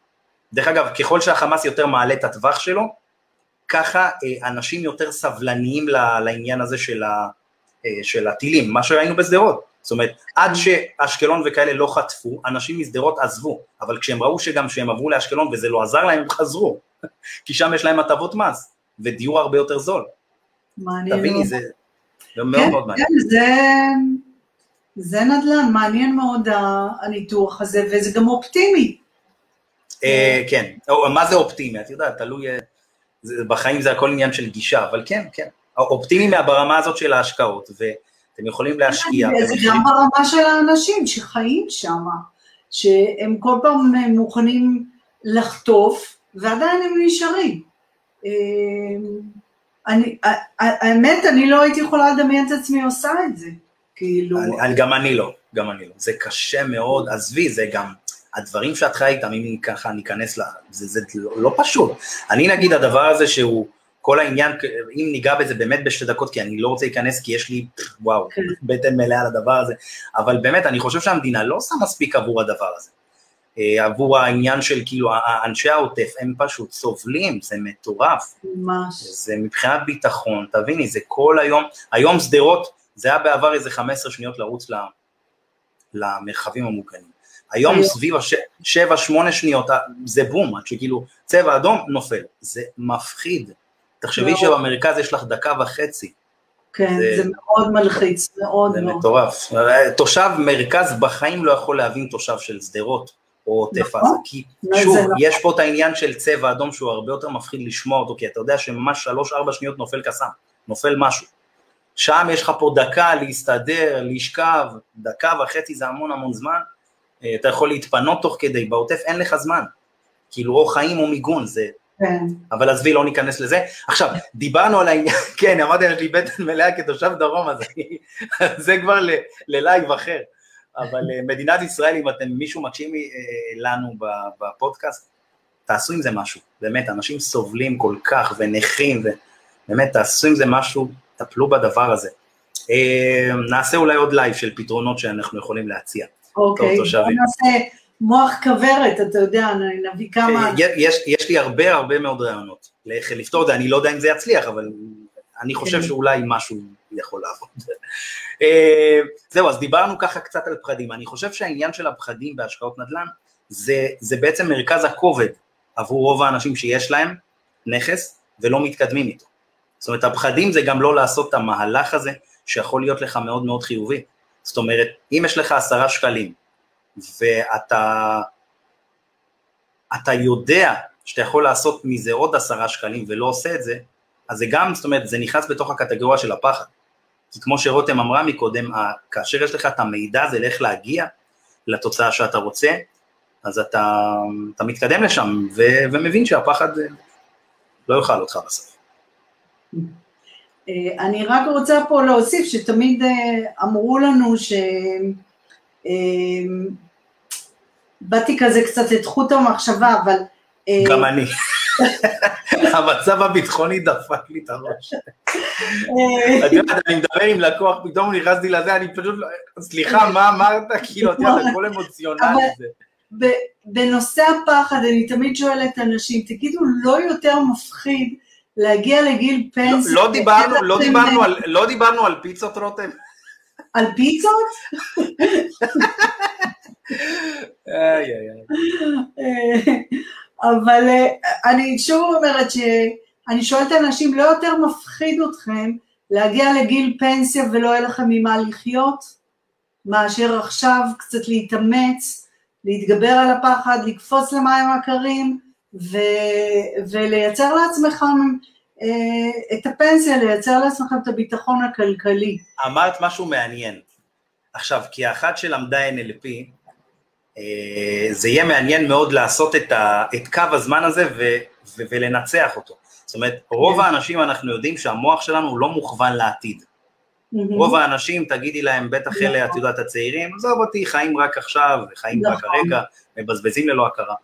דרך אגב, ככל שהחמאס יותר מעלה את הטווח שלו, ככה אה, אנשים יותר סבלניים לעניין הזה של, ה, אה, של הטילים, מה שראינו בשדרות. זאת אומרת, עד שאשקלון וכאלה לא חטפו, אנשים משדרות עזבו, אבל כשהם ראו שגם כשהם עברו לאשקלון וזה לא עזר להם, הם חזרו, כי שם יש להם הטבות מס, ודיור הרבה יותר זול. מעניין. תביני, זה, זה מאוד כן, מאוד מעניין. כן, זה, זה נדל"ן, מעניין מאוד הניתוח הזה, וזה גם אופטימי. אה, כן, מה זה אופטימי? את יודעת, תלוי, אה, בחיים זה הכל עניין של גישה, אבל כן, כן. אופטימי ברמה הזאת של ההשקעות, ואתם יכולים להשקיע. זה גם ברמה של האנשים שחיים שם, שהם כל פעם מוכנים לחטוף, ועדיין הם נשארים. אה, אני, האמת, אני לא הייתי יכולה לדמיין את עצמי עושה את זה, כאילו... גם אני לא, גם אני לא. זה קשה מאוד, עזבי, זה גם... הדברים שאת חיה איתם, אם ככה ניכנס ל... זה, זה לא, פשוט. אני נגיד הדבר הזה שהוא, כל העניין, אם ניגע בזה באמת בשתי דקות, כי אני לא רוצה להיכנס, כי יש לי, וואו, כן. בטן מלאה על הדבר הזה, אבל באמת, אני חושב שהמדינה לא עושה מספיק עבור הדבר הזה. אה, עבור העניין של כאילו, אנשי העוטף, הם פשוט סובלים, זה מטורף. ממש. זה מבחינת ביטחון, תביני, זה כל היום, היום שדרות, זה היה בעבר איזה 15 שניות לרוץ למרחבים המוגנים. היום סביב השבע-שמונה שניות זה בום, עד שכאילו צבע אדום נופל, זה מפחיד. תחשבי שבמרכז יש לך דקה וחצי. כן, זה, זה מאוד מלחיץ, מאוד זה מאוד. זה מטורף. תושב מרכז בחיים לא יכול להבין תושב של שדרות או עוטף נכון. עזה, כי שוב, נכון. יש פה את העניין של צבע אדום שהוא הרבה יותר מפחיד לשמוע אותו, כי אתה יודע שממש שלוש-ארבע שניות נופל קסאם, נופל משהו. שם יש לך פה דקה להסתדר, לשכב, דקה וחצי זה המון המון זמן, אה, אתה יכול להתפנות תוך כדי, בעוטף אין לך זמן, כאילו או חיים או מיגון, זה... כן. אבל עזבי, לא ניכנס לזה. עכשיו, דיברנו על העניין, כן, אמרתי, יש לי בטן מלאה כתושב דרום, אז זה כבר ללייב אחר. אבל אה, מדינת ישראל, אם אתם, מישהו מקשיב אה, לנו בפודקאסט, תעשו עם זה משהו, באמת, אנשים סובלים כל כך ונכים, ובאמת, תעשו עם זה משהו, טפלו בדבר הזה. נעשה אולי עוד לייב של פתרונות שאנחנו יכולים להציע. אוקיי, בוא נעשה מוח כוורת, אתה יודע, נביא כמה... אה, יש, יש לי הרבה הרבה מאוד רעיונות לאיך לפתור את זה, אני לא יודע אם זה יצליח, אבל אני חושב כן. שאולי משהו יכול לעבוד. אה, זהו, אז דיברנו ככה קצת על פחדים, אני חושב שהעניין של הפחדים בהשקעות נדל"ן, זה, זה בעצם מרכז הכובד עבור רוב האנשים שיש להם נכס ולא מתקדמים איתו. זאת אומרת, הפחדים זה גם לא לעשות את המהלך הזה, שיכול להיות לך מאוד מאוד חיובי. זאת אומרת, אם יש לך עשרה שקלים, ואתה אתה יודע שאתה יכול לעשות מזה עוד עשרה שקלים ולא עושה את זה, אז זה גם, זאת אומרת, זה נכנס בתוך הקטגוריה של הפחד. כי כמו שרותם אמרה מקודם, כאשר יש לך את המידע זה לאיך להגיע לתוצאה שאתה רוצה, אז אתה, אתה מתקדם לשם ו, ומבין שהפחד לא יאכל אותך בסוף. אני רק רוצה פה להוסיף שתמיד אמרו לנו ש... באתי כזה קצת את חוט המחשבה, אבל... גם אני. המצב הביטחוני דפק לי את הראש. את יודעת, אני מדבר עם לקוח, פתאום נכנסתי לזה, אני פשוט, לא- סליחה, מה אמרת? כאילו, את יודעת, הכל אמוציונלי. בנושא הפחד, אני תמיד שואלת אנשים, תגידו, לא יותר מפחיד להגיע לגיל פנסיה? לא, לא דיברנו, לא דיברנו על, לא דיברנו על פיצות, רותם? על פיצות? איי איי איי. אבל אה, אני שוב אומרת שאני שואלת אנשים, לא יותר מפחיד אתכם להגיע לגיל פנסיה ולא יהיה לכם ממה לחיות, מאשר עכשיו קצת להתאמץ, להתגבר על הפחד, לקפוץ למים הקרים ו- ולייצר לעצמכם אה, את הפנסיה, לייצר לעצמכם את הביטחון הכלכלי. אמרת משהו מעניין. עכשיו, כי האחת שלמדה NLP, אה, זה יהיה מעניין מאוד לעשות את, ה, את קו הזמן הזה ו, ו, ולנצח אותו. זאת אומרת, רוב כן. האנשים אנחנו יודעים שהמוח שלנו הוא לא מוכוון לעתיד. רוב האנשים, תגידי להם, בטח אלה, את נכון. יודעת, הצעירים, עזוב אותי, חיים רק עכשיו, חיים רק נכון. הרגע, מבזבזים ללא הכרה.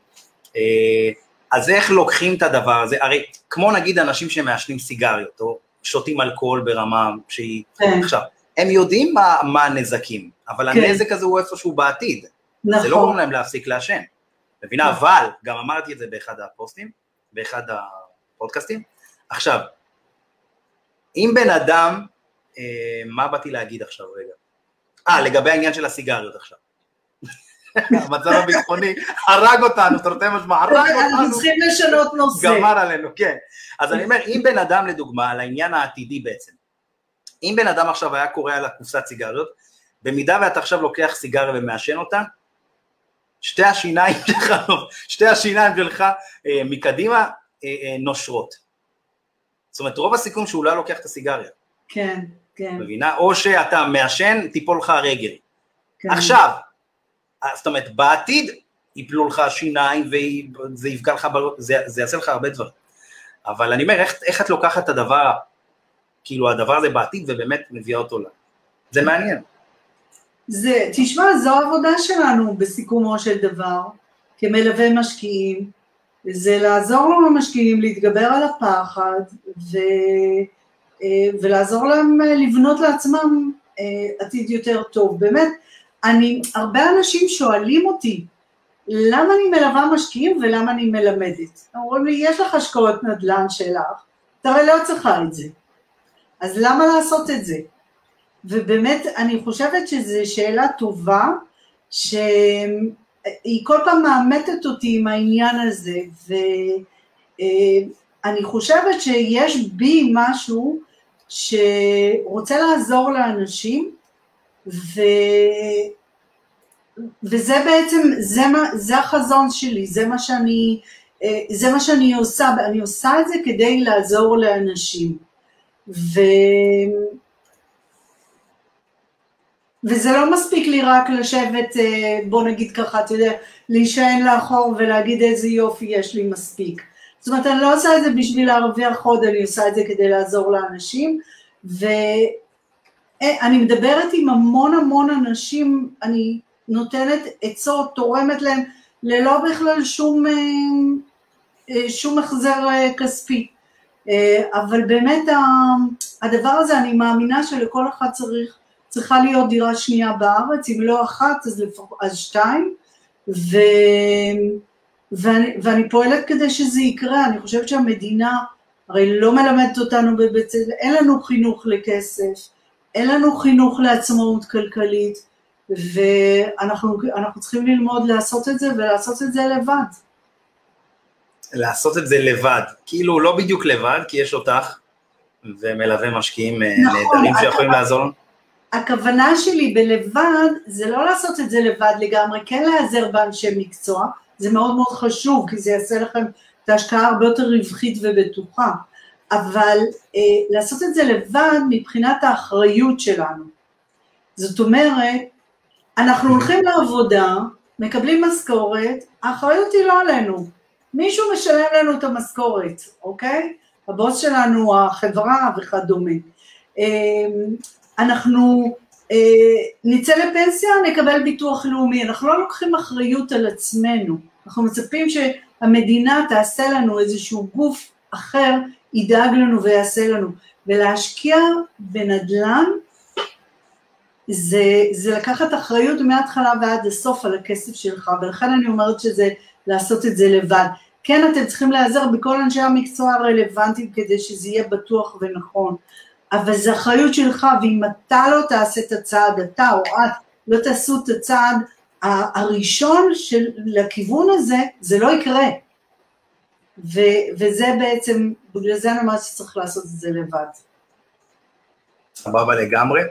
אז איך לוקחים את הדבר הזה? הרי כמו נגיד אנשים שמעשנים סיגריות, או שותים אלכוהול ברמה שהיא... כן. עכשיו, הם יודעים מה, מה הנזקים, אבל כן. הנזק הזה הוא איפשהו בעתיד. נכון. זה לא גורם להם להפסיק לעשן. מבינה? נכון. אבל, גם אמרתי את זה באחד הפוסטים, באחד הפודקאסטים. עכשיו, אם בן אדם, אה, מה באתי להגיד עכשיו רגע? אה, לגבי העניין של הסיגריות עכשיו. המצב הביטחוני הרג אותנו, תרתי משמע, הרג אותנו. אנחנו צריכים לשנות נושא. גמר עלינו, כן. אז אני אומר, אם בן אדם לדוגמה, על העניין העתידי בעצם, אם בן אדם עכשיו היה קורא על הקופסת סיגריות, במידה ואתה עכשיו לוקח סיגריה ומעשן אותה, שתי השיניים שלך, שתי השיניים שלך אה, מקדימה אה, אה, נושרות. זאת אומרת, רוב הסיכום שהוא לא לוקח את הסיגריה. כן, כן. מבינה? או שאתה מעשן, תיפול לך הרגל. כן. עכשיו, זאת אומרת, בעתיד יפלו לך שיניים וזה יפגע לך, זה, זה יעשה לך הרבה דברים. אבל אני אומר, איך, איך את לוקחת את הדבר, כאילו הדבר הזה בעתיד ובאמת מביאה אותו לה. זה מעניין. זה, תשמע, זו העבודה שלנו בסיכומו של דבר, כמלווה משקיעים, זה לעזור למשקיעים להתגבר על הפחד ו, אה, ולעזור להם אה, לבנות לעצמם אה, עתיד יותר טוב. באמת, אני, הרבה אנשים שואלים אותי, למה אני מלווה משקיעים ולמה אני מלמדת? אומרים לי, יש לך השקעות נדל"ן שלך, אתה הרי לא צריכה את זה. אז למה לעשות את זה? ובאמת אני חושבת שזו שאלה טובה, שהיא כל פעם מאמתת אותי עם העניין הזה, ואני חושבת שיש בי משהו שרוצה לעזור לאנשים, ו... וזה בעצם, זה, מה, זה החזון שלי, זה מה, שאני, זה מה שאני עושה, אני עושה את זה כדי לעזור לאנשים. ו... וזה לא מספיק לי רק לשבת, אה, בוא נגיד ככה, אתה יודע, להישען לאחור ולהגיד איזה יופי יש לי מספיק. זאת אומרת, אני לא עושה את זה בשביל להרוויח עוד, אני עושה את זה כדי לעזור לאנשים, ואני אה, מדברת עם המון המון אנשים, אני נותנת עצות, תורמת להם, ללא בכלל שום, אה, שום החזר כספי. אבל באמת הדבר הזה, אני מאמינה שלכל אחד צריך צריכה להיות דירה שנייה בארץ, אם לא אחת אז, לפח, אז שתיים, ו, ואני, ואני פועלת כדי שזה יקרה, אני חושבת שהמדינה הרי לא מלמדת אותנו בבית ספר, אין לנו חינוך לכסף, אין לנו חינוך לעצמאות כלכלית, ואנחנו צריכים ללמוד לעשות את זה ולעשות את זה לבד. לעשות את זה לבד, כאילו לא בדיוק לבד, כי יש אותך ומלווה משקיעים אה, נכון, נהדרים שיכולים לעזור לנו. הכוונה שלי בלבד זה לא לעשות את זה לבד לגמרי, כן להיעזר באנשי מקצוע, זה מאוד מאוד חשוב כי זה יעשה לכם את ההשקעה הרבה יותר רווחית ובטוחה, אבל אה, לעשות את זה לבד מבחינת האחריות שלנו. זאת אומרת, אנחנו הולכים לעבודה, מקבלים משכורת, האחריות היא לא עלינו, מישהו משלם לנו את המשכורת, אוקיי? הבוס שלנו, החברה וכדומה. אנחנו נצא לפנסיה, נקבל ביטוח לאומי, אנחנו לא לוקחים אחריות על עצמנו, אנחנו מצפים שהמדינה תעשה לנו איזשהו גוף אחר, ידאג לנו ויעשה לנו, ולהשקיע בנדל"ן זה, זה לקחת אחריות מההתחלה ועד הסוף על הכסף שלך, ולכן אני אומרת שזה לעשות את זה לבד. כן, אתם צריכים להיעזר בכל אנשי המקצוע הרלוונטיים כדי שזה יהיה בטוח ונכון, אבל זו אחריות שלך, ואם אתה לא תעשה את הצעד, אתה או את לא תעשו את הצעד הראשון של, לכיוון הזה, זה לא יקרה. ו, וזה בעצם, בגלל זה אני אומרת שצריך לעשות את זה לבד. סבבה לגמרי.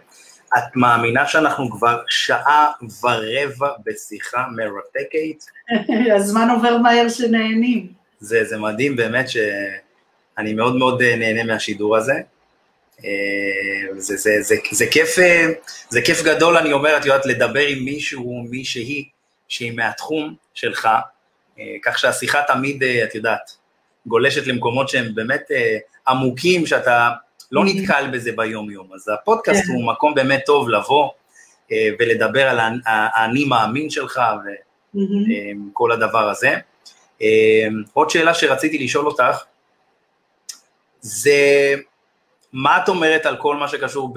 את מאמינה שאנחנו כבר שעה ורבע בשיחה מרתקת? הזמן עובר מהר שנהנים. זה, זה מדהים באמת שאני מאוד מאוד אה, נהנה מהשידור הזה. אה, זה, זה, זה, זה, כיף, אה, זה כיף גדול, אני אומר, את יודעת, לדבר עם מישהו, מישהי, שהיא מהתחום שלך, כך שהשיחה תמיד, את יודעת, גולשת למקומות שהם באמת עמוקים, שאתה לא נתקל בזה ביום-יום. אז הפודקאסט כן. הוא מקום באמת טוב לבוא אה, ולדבר על האני מאמין שלך וכל אה, הדבר הזה. אה, עוד שאלה שרציתי לשאול אותך, זה מה את אומרת על כל מה שקשור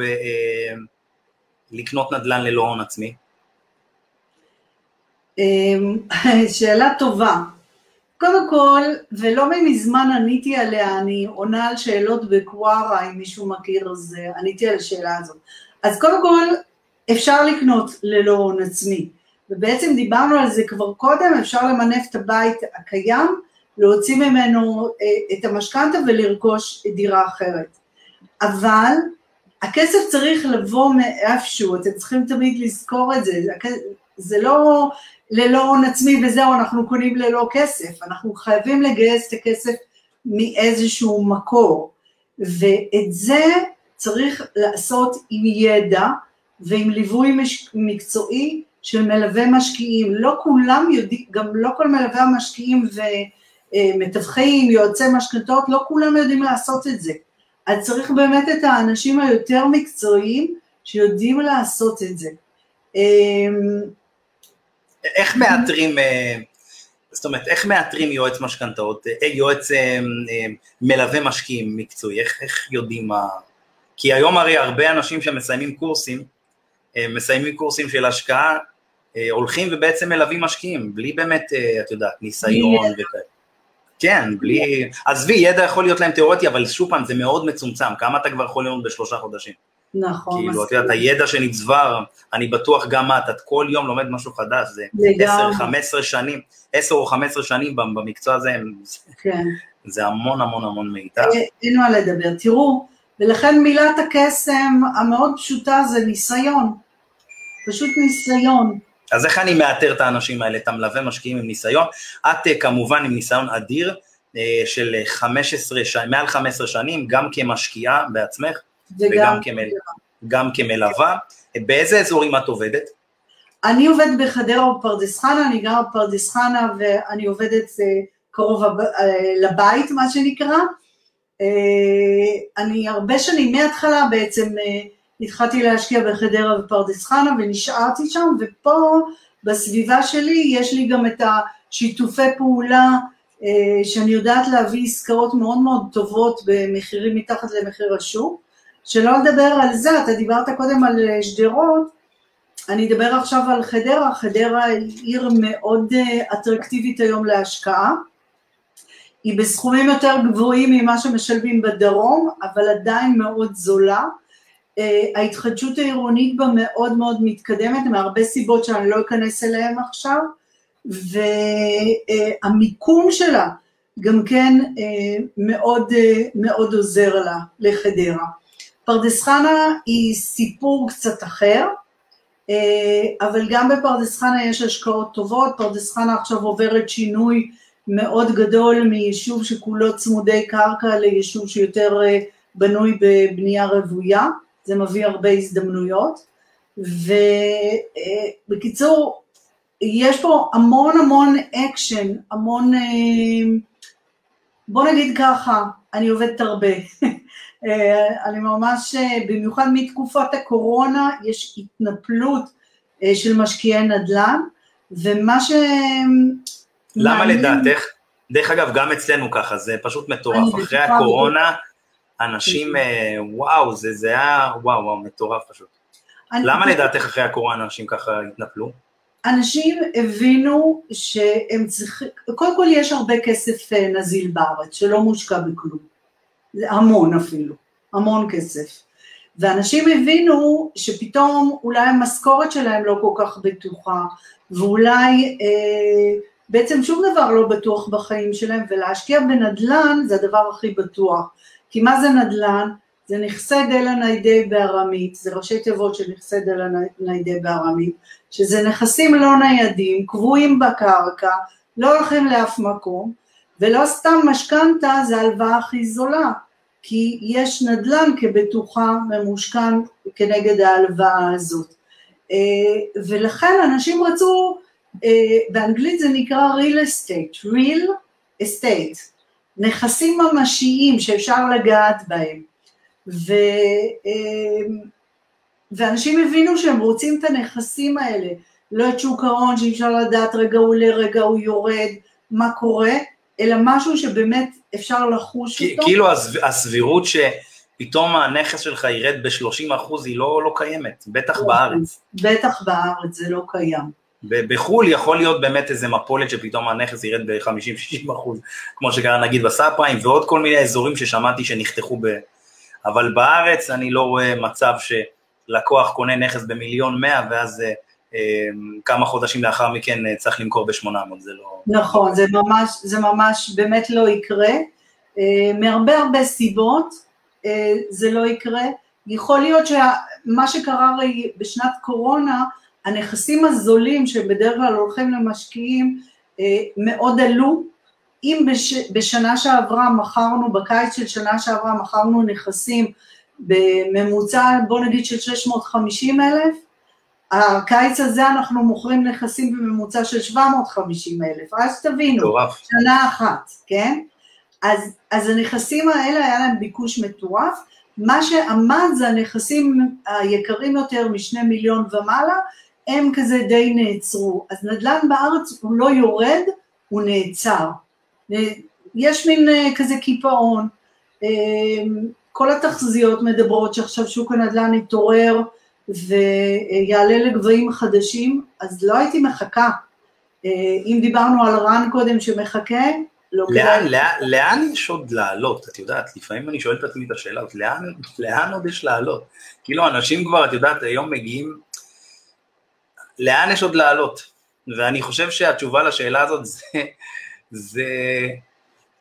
בלקנות נדל"ן ללא הון עצמי? שאלה טובה. קודם כל, ולא מזמן עניתי עליה, אני עונה על שאלות בקווארה, אם מישהו מכיר, אז אה, עניתי על השאלה הזאת. אז קודם כל, אפשר לקנות ללא הון עצמי, ובעצם דיברנו על זה כבר קודם, אפשר למנף את הבית הקיים, להוציא ממנו אה, את המשכנתה ולרכוש דירה אחרת. אבל הכסף צריך לבוא מאיפשהו, אתם צריכים תמיד לזכור את זה, זה לא ללא הון עצמי וזהו, אנחנו קונים ללא כסף, אנחנו חייבים לגייס את הכסף מאיזשהו מקור, ואת זה צריך לעשות עם ידע ועם ליווי מש... מקצועי של מלווה משקיעים, לא כולם יודעים, גם לא כל מלווה המשקיעים ומתווכים, יועצי משכנתות, לא כולם יודעים לעשות את זה, אז צריך באמת את האנשים היותר מקצועיים שיודעים לעשות את זה. איך מאתרים, אה, זאת אומרת, איך מאתרים יועץ משכנתאות, אה, יועץ אה, מלווה משקיעים מקצועי, איך, איך יודעים מה... כי היום הרי הרבה אנשים שמסיימים קורסים, מסיימים קורסים של השקעה, הולכים ובעצם מלווים משקיעים, בלי באמת, את יודעת, ניסיון וכאלה. כן, בלי... עזבי, ידע יכול להיות להם תיאורטי, אבל שוב פעם, זה מאוד מצומצם, כמה אתה כבר יכול ללמוד בשלושה חודשים? נכון. כאילו, את יודעת, הידע שנצבר, אני בטוח גם את, את כל יום לומד משהו חדש, זה 10-15 שנים, 10 או 15 שנים במקצוע הזה, כן. זה המון המון המון מידע. אין מה לדבר, תראו, ולכן מילת הקסם המאוד פשוטה זה ניסיון, פשוט ניסיון. אז איך אני מאתר את האנשים האלה, את המלווה משקיעים עם ניסיון? את אה, כמובן עם ניסיון אדיר אה, של 15, מעל 15 שנים, גם כמשקיעה בעצמך, וגם כמל... גם כמלווה. באיזה אזורים את עובדת? אני עובדת בחדרה ופרדס חנה, אני גרה בפרדס חנה ואני עובדת אה, קרוב אה, לבית, מה שנקרא. אה, אני הרבה שנים, מההתחלה בעצם התחלתי להשקיע בחדרה ופרדס חנה ונשארתי שם, ופה בסביבה שלי יש לי גם את השיתופי פעולה שאני יודעת להביא עסקאות מאוד מאוד טובות במחירים מתחת למחיר השוק. שלא לדבר על זה, אתה דיברת קודם על אה, שדרות, אני אדבר עכשיו על חדרה, חדרה היא עיר מאוד אה, אטרקטיבית היום להשקעה, היא בסכומים יותר גבוהים ממה שמשלמים בדרום, אבל עדיין מאוד זולה. Uh, ההתחדשות העירונית בה מאוד מאוד מתקדמת, מהרבה סיבות שאני לא אכנס אליהן עכשיו, והמיקום שלה גם כן מאוד, מאוד עוזר לה, לחדרה. פרדס חנה היא סיפור קצת אחר, אה, אבל גם בפרדס חנה יש השקעות טובות, פרדס חנה עכשיו עוברת שינוי מאוד גדול מיישוב שכולו צמודי קרקע ליישוב שיותר אה, בנוי בבנייה רוויה, זה מביא הרבה הזדמנויות, ובקיצור, אה, יש פה המון המון אקשן, המון, בוא נגיד ככה, אני עובדת הרבה. אה, אני ממש, אה, במיוחד מתקופת הקורונה, יש התנפלות של משקיעי נדל"ן, ומה ש... למה לדעתך? דרך אגב, גם אצלנו ככה, זה פשוט מטורף. אחרי הקורונה, אנשים, וואו, זה, זה היה, וואו, וואו, מטורף פשוט. למה לדעתך אחרי הקורונה אנשים ככה התנפלו? אנשים הבינו שהם צריכים, קודם כל יש הרבה כסף אה, נזיל בארץ שלא מושקע בכלום, זה המון אפילו, המון כסף. ואנשים הבינו שפתאום אולי המשכורת שלהם לא כל כך בטוחה, ואולי אה, בעצם שום דבר לא בטוח בחיים שלהם, ולהשקיע בנדל"ן זה הדבר הכי בטוח. כי מה זה נדל"ן? זה נכסי דלא ניידי בארמית, זה ראשי תיבות של נכסי דלא ניידי בארמית, שזה נכסים לא ניידים, קבועים בקרקע, לא הולכים לאף מקום, ולא סתם משכנתה זה ההלוואה הכי זולה, כי יש נדל"ן כבטוחה ממושכן כנגד ההלוואה הזאת. אה, ולכן אנשים רצו, אה, באנגלית זה נקרא real estate, real estate, נכסים ממשיים שאפשר לגעת בהם. ו, אמ, ואנשים הבינו שהם רוצים את הנכסים האלה, לא את שוק ההון שאי אפשר לדעת רגע הוא עולה, רגע הוא יורד, מה קורה, אלא משהו שבאמת אפשר לחוש אותו. כאילו הסבירות שפתאום הנכס שלך ירד ב-30 אחוז היא לא, לא קיימת, בטח לא, בארץ. בטח בארץ זה לא קיים. בחו"ל יכול להיות באמת איזה מפולת שפתאום הנכס ירד ב-50-60 אחוז, כמו שקרה נגיד בסאב פריים, ועוד כל מיני אזורים ששמעתי שנחתכו ב... אבל בארץ אני לא רואה מצב שלקוח קונה נכס במיליון מאה ואז אה, כמה חודשים לאחר מכן אה, צריך למכור ב-800, זה לא... נכון, זה ממש, זה ממש באמת לא יקרה, מהרבה הרבה סיבות זה לא יקרה, יכול להיות שמה שקרה הרי בשנת קורונה, הנכסים הזולים שבדרך כלל הולכים למשקיעים מאוד עלו, אם בש, בשנה שעברה מכרנו, בקיץ של שנה שעברה מכרנו נכסים בממוצע, בוא נגיד של 650 אלף, הקיץ הזה אנחנו מוכרים נכסים בממוצע של 750 אלף, אז תבינו, מטורף. שנה אחת, כן? אז, אז הנכסים האלה היה להם ביקוש מטורף, מה שעמד זה הנכסים היקרים יותר משני מיליון ומעלה, הם כזה די נעצרו. אז נדל"ן בארץ הוא לא יורד, הוא נעצר. יש מין אה, כזה קיפאון, אה, כל התחזיות מדברות שעכשיו שוק הנדל"ן יתעורר ויעלה לגבהים חדשים, אז לא הייתי מחכה. אה, אם דיברנו על רן קודם שמחכה, לא לאן, לאן, לאן יש עוד לעלות? את יודעת, לפעמים אני שואל את עצמי את השאלה לאן, לאן עוד יש לעלות? כאילו אנשים כבר, את יודעת, היום מגיעים, לאן יש עוד לעלות? ואני חושב שהתשובה לשאלה הזאת זה זה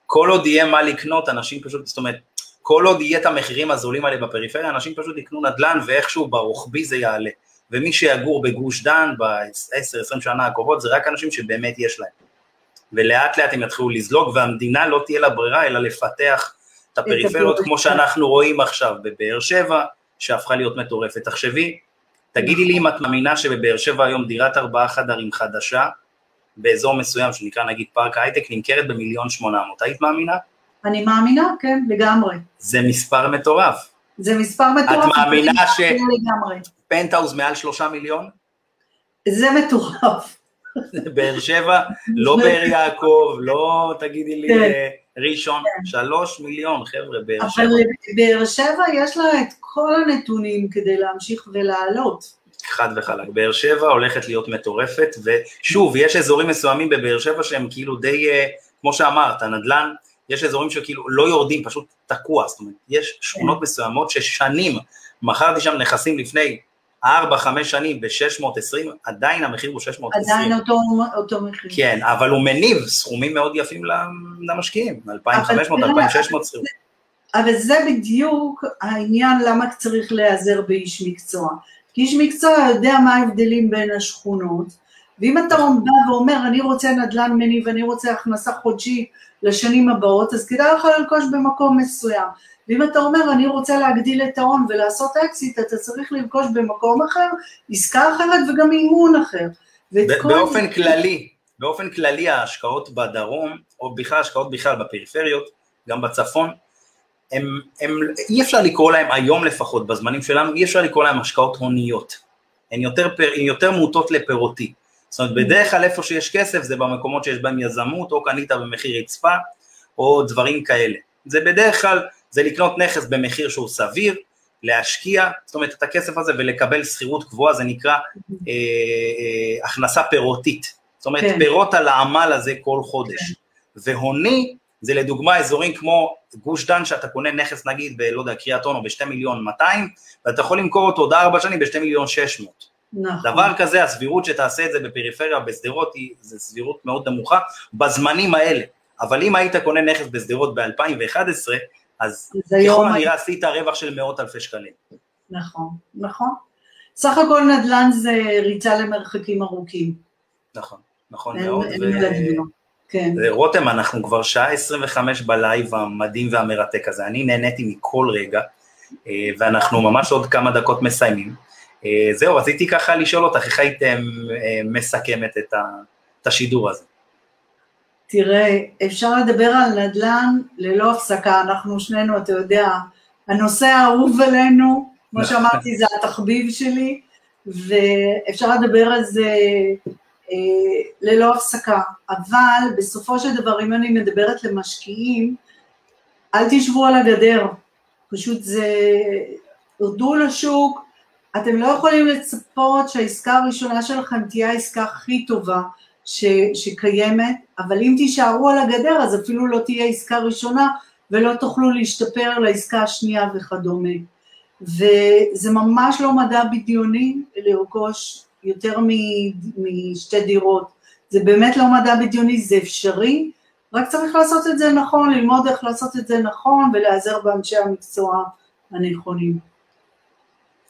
כל עוד יהיה מה לקנות, אנשים פשוט, זאת אומרת, כל עוד יהיה את המחירים הזולים האלה בפריפריה, אנשים פשוט יקנו נדל"ן ואיכשהו ברוחבי זה יעלה. ומי שיגור בגוש דן ב-10-20 שנה הקרובות זה רק אנשים שבאמת יש להם. ולאט לאט הם יתחילו לזלוג והמדינה לא תהיה לה ברירה אלא לפתח את הפריפריות כמו שאנחנו רואים עכשיו בבאר שבע, שהפכה להיות מטורפת. תחשבי, תגידי לי אם את מאמינה שבבאר שבע היום דירת ארבעה חדרים חדשה באזור מסוים שנקרא נגיד פארק הייטק נמכרת במיליון שמונה מאות, היית מאמינה? אני מאמינה, כן, לגמרי. זה מספר מטורף. זה מספר מטורף. את מאמינה שפנטהאוז מעל שלושה מיליון? זה מטורף. באר שבע, לא באר יעקב, לא תגידי לי כן. אה, ראשון, כן. שלוש מיליון חבר'ה, באר שבע. אבל באר שבע יש לה את כל הנתונים כדי להמשיך ולעלות. חד וחלק. באר שבע הולכת להיות מטורפת, ושוב, יש אזורים מסוימים בבאר שבע שהם כאילו די, אה, כמו שאמרת, הנדל"ן, יש אזורים שכאילו לא יורדים, פשוט תקוע, זאת אומרת, יש שכונות כן. מסוימות ששנים, מכרתי שם נכסים לפני 4-5 שנים ב-620, עדיין המחיר הוא 620. עדיין אותו, אותו מחיר. כן, אבל הוא מניב סכומים מאוד יפים למשקיעים, 2,500, 2,600 שכירות. אבל זה בדיוק העניין למה צריך להיעזר באיש מקצוע. כי איש מקצוע יודע מה ההבדלים בין השכונות, ואם אתה בא ואומר, אני רוצה נדל"ן מניב, אני רוצה הכנסה חודשית לשנים הבאות, אז כדאי לך לרכוש במקום מסוים. ואם אתה אומר, אני רוצה להגדיל את ההון ולעשות אקזיט, אתה צריך לרכוש במקום אחר, עסקה אחרת וגם מימון אחר. באופן כל... כללי, באופן כללי ההשקעות בדרום, או בכלל השקעות בכלל בפריפריות, גם בצפון, הם, הם, אי אפשר לקרוא להם היום לפחות, בזמנים שלנו, אי אפשר לקרוא להם השקעות הוניות. הן יותר, יותר מוטות לפירותי. זאת אומרת, בדרך כלל איפה שיש כסף זה במקומות שיש בהם יזמות, או קנית במחיר רצפה, או דברים כאלה. זה בדרך כלל, זה לקנות נכס במחיר שהוא סביר, להשקיע, זאת אומרת, את הכסף הזה ולקבל שכירות גבוהה, זה נקרא אה, אה, הכנסה פירותית. זאת אומרת, כן. פירות על העמל הזה כל חודש. כן. והוני, זה לדוגמה אזורים כמו גוש דן, שאתה קונה נכס נגיד ב, לא יודע, קריית אונו ב-2 מיליון 200, ואתה יכול למכור אותו עוד 4 שנים ב-2 מיליון 600. נכון. דבר כזה, הסבירות שתעשה את זה בפריפריה, בשדרות, היא זו סבירות מאוד נמוכה, בזמנים האלה. אבל אם היית קונה נכס בשדרות ב-2011, אז ככל הנראה עשית רווח של מאות אלפי שקלים. נכון, נכון. סך הכל נדל"ן זה ריצה למרחקים ארוכים. נכון, נכון אין, מאוד. אין ו... כן. רותם, אנחנו כבר שעה 25 בלייב המדהים והמרתק הזה, אני נהניתי מכל רגע, אה, ואנחנו ממש עוד כמה דקות מסיימים. אה, זהו, רציתי ככה לשאול אותך, איך היית אה, מסכמת את השידור הזה? תראה, אפשר לדבר על נדל"ן ללא הפסקה, אנחנו שנינו, אתה יודע, הנושא האהוב עלינו, כמו שאמרתי, זה התחביב שלי, ואפשר לדבר על זה אה, ללא הפסקה, אבל בסופו של דבר, אם אני מדברת למשקיעים, אל תשבו על הגדר, פשוט זה, תרדו לשוק, אתם לא יכולים לצפות שהעסקה הראשונה שלכם תהיה העסקה הכי טובה ש, שקיימת, אבל אם תישארו על הגדר אז אפילו לא תהיה עסקה ראשונה ולא תוכלו להשתפר לעסקה השנייה וכדומה. וזה ממש לא מדע בדיוני לרכוש יותר משתי דירות. זה באמת לא מדע בדיוני, זה אפשרי, רק צריך לעשות את זה נכון, ללמוד איך לעשות את זה נכון ולהיעזר באנשי המקצוע הנכונים.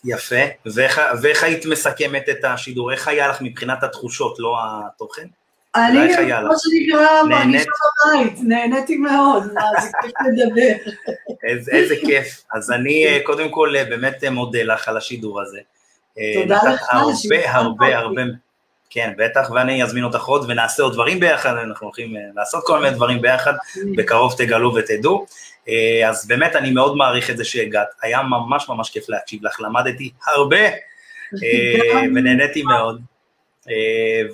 יפה, ואיך, ואיך היית מסכמת את השידור? איך היה לך מבחינת התחושות, לא התוכן? אני, כמו שנקרא, מרגישה בבית, נהניתי מאוד, זה כיף לדבר. איזה, איזה כיף. אז אני אה, קודם כל אה, באמת מודה לך על השידור הזה. אה, תודה לך, הרבה הרבה הרבה, כן, בטח, ואני אזמין אותך עוד ונעשה עוד דברים ביחד, אנחנו הולכים אה, לעשות כל מיני דברים ביחד, בקרוב תגלו ותדעו. אה, אז באמת אני מאוד מעריך את זה שהגעת, היה ממש ממש כיף להקשיב לך, למדתי הרבה ונהניתי מאוד.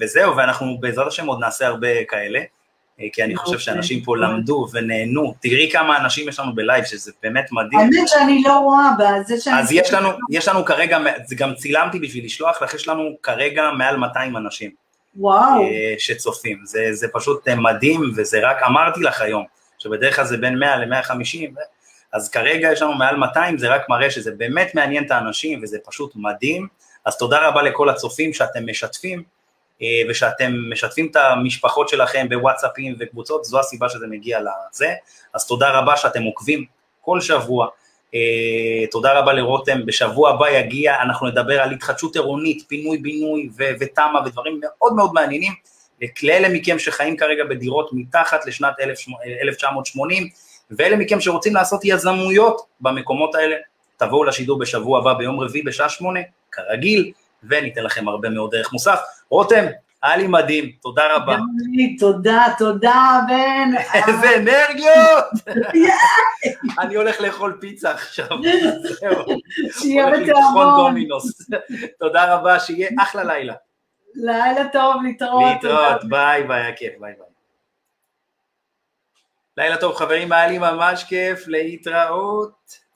וזהו, ואנחנו בעזרת השם עוד נעשה הרבה כאלה. אה, כי אני חושב שאנשים פה למדו ונהנו. תראי כמה אנשים יש לנו בלייב, שזה באמת מדהים. האמת שאני לא רואה בזה שאני... אז יש לנו, יש לנו כרגע, גם צילמתי בשביל לשלוח לך, יש לנו כרגע מעל 200 אנשים. וואו. אה, שצופים. זה, זה פשוט אה, מדהים, וזה רק, אמרתי לך היום, שבדרך כלל זה בין 100 ל-150, אז כרגע יש לנו מעל 200, זה רק מראה שזה באמת מעניין את האנשים, וזה פשוט מדהים. אז תודה רבה לכל הצופים שאתם משתפים. אה, ושאתם משתפים את המשפחות שלכם בוואטסאפים וקבוצות, זו הסיבה שזה מגיע לזה. אז תודה רבה שאתם עוקבים כל שבוע. אה, תודה רבה לרותם, בשבוע הבא יגיע, אנחנו נדבר על התחדשות עירונית, פינוי-בינוי ותמ"א ודברים מאוד מאוד מעניינים. לאלה מכם שחיים כרגע בדירות מתחת לשנת 1980, ואלה מכם שרוצים לעשות יזמויות במקומות האלה, תבואו לשידור בשבוע הבא ביום רביעי בשעה שמונה, כרגיל, וניתן לכם הרבה מאוד דרך מוסף. רותם, היה לי מדהים, תודה רבה. תודה, תודה, בן. איזה אנרגיות! אני הולך לאכול פיצה עכשיו, זהו. שיהיה בתיאבון. תודה רבה, שיהיה אחלה לילה. לילה טוב, להתראות. להתראות, ביי ביי, היה כיף, ביי ביי. לילה טוב חברים, היה לי ממש כיף, להתראות.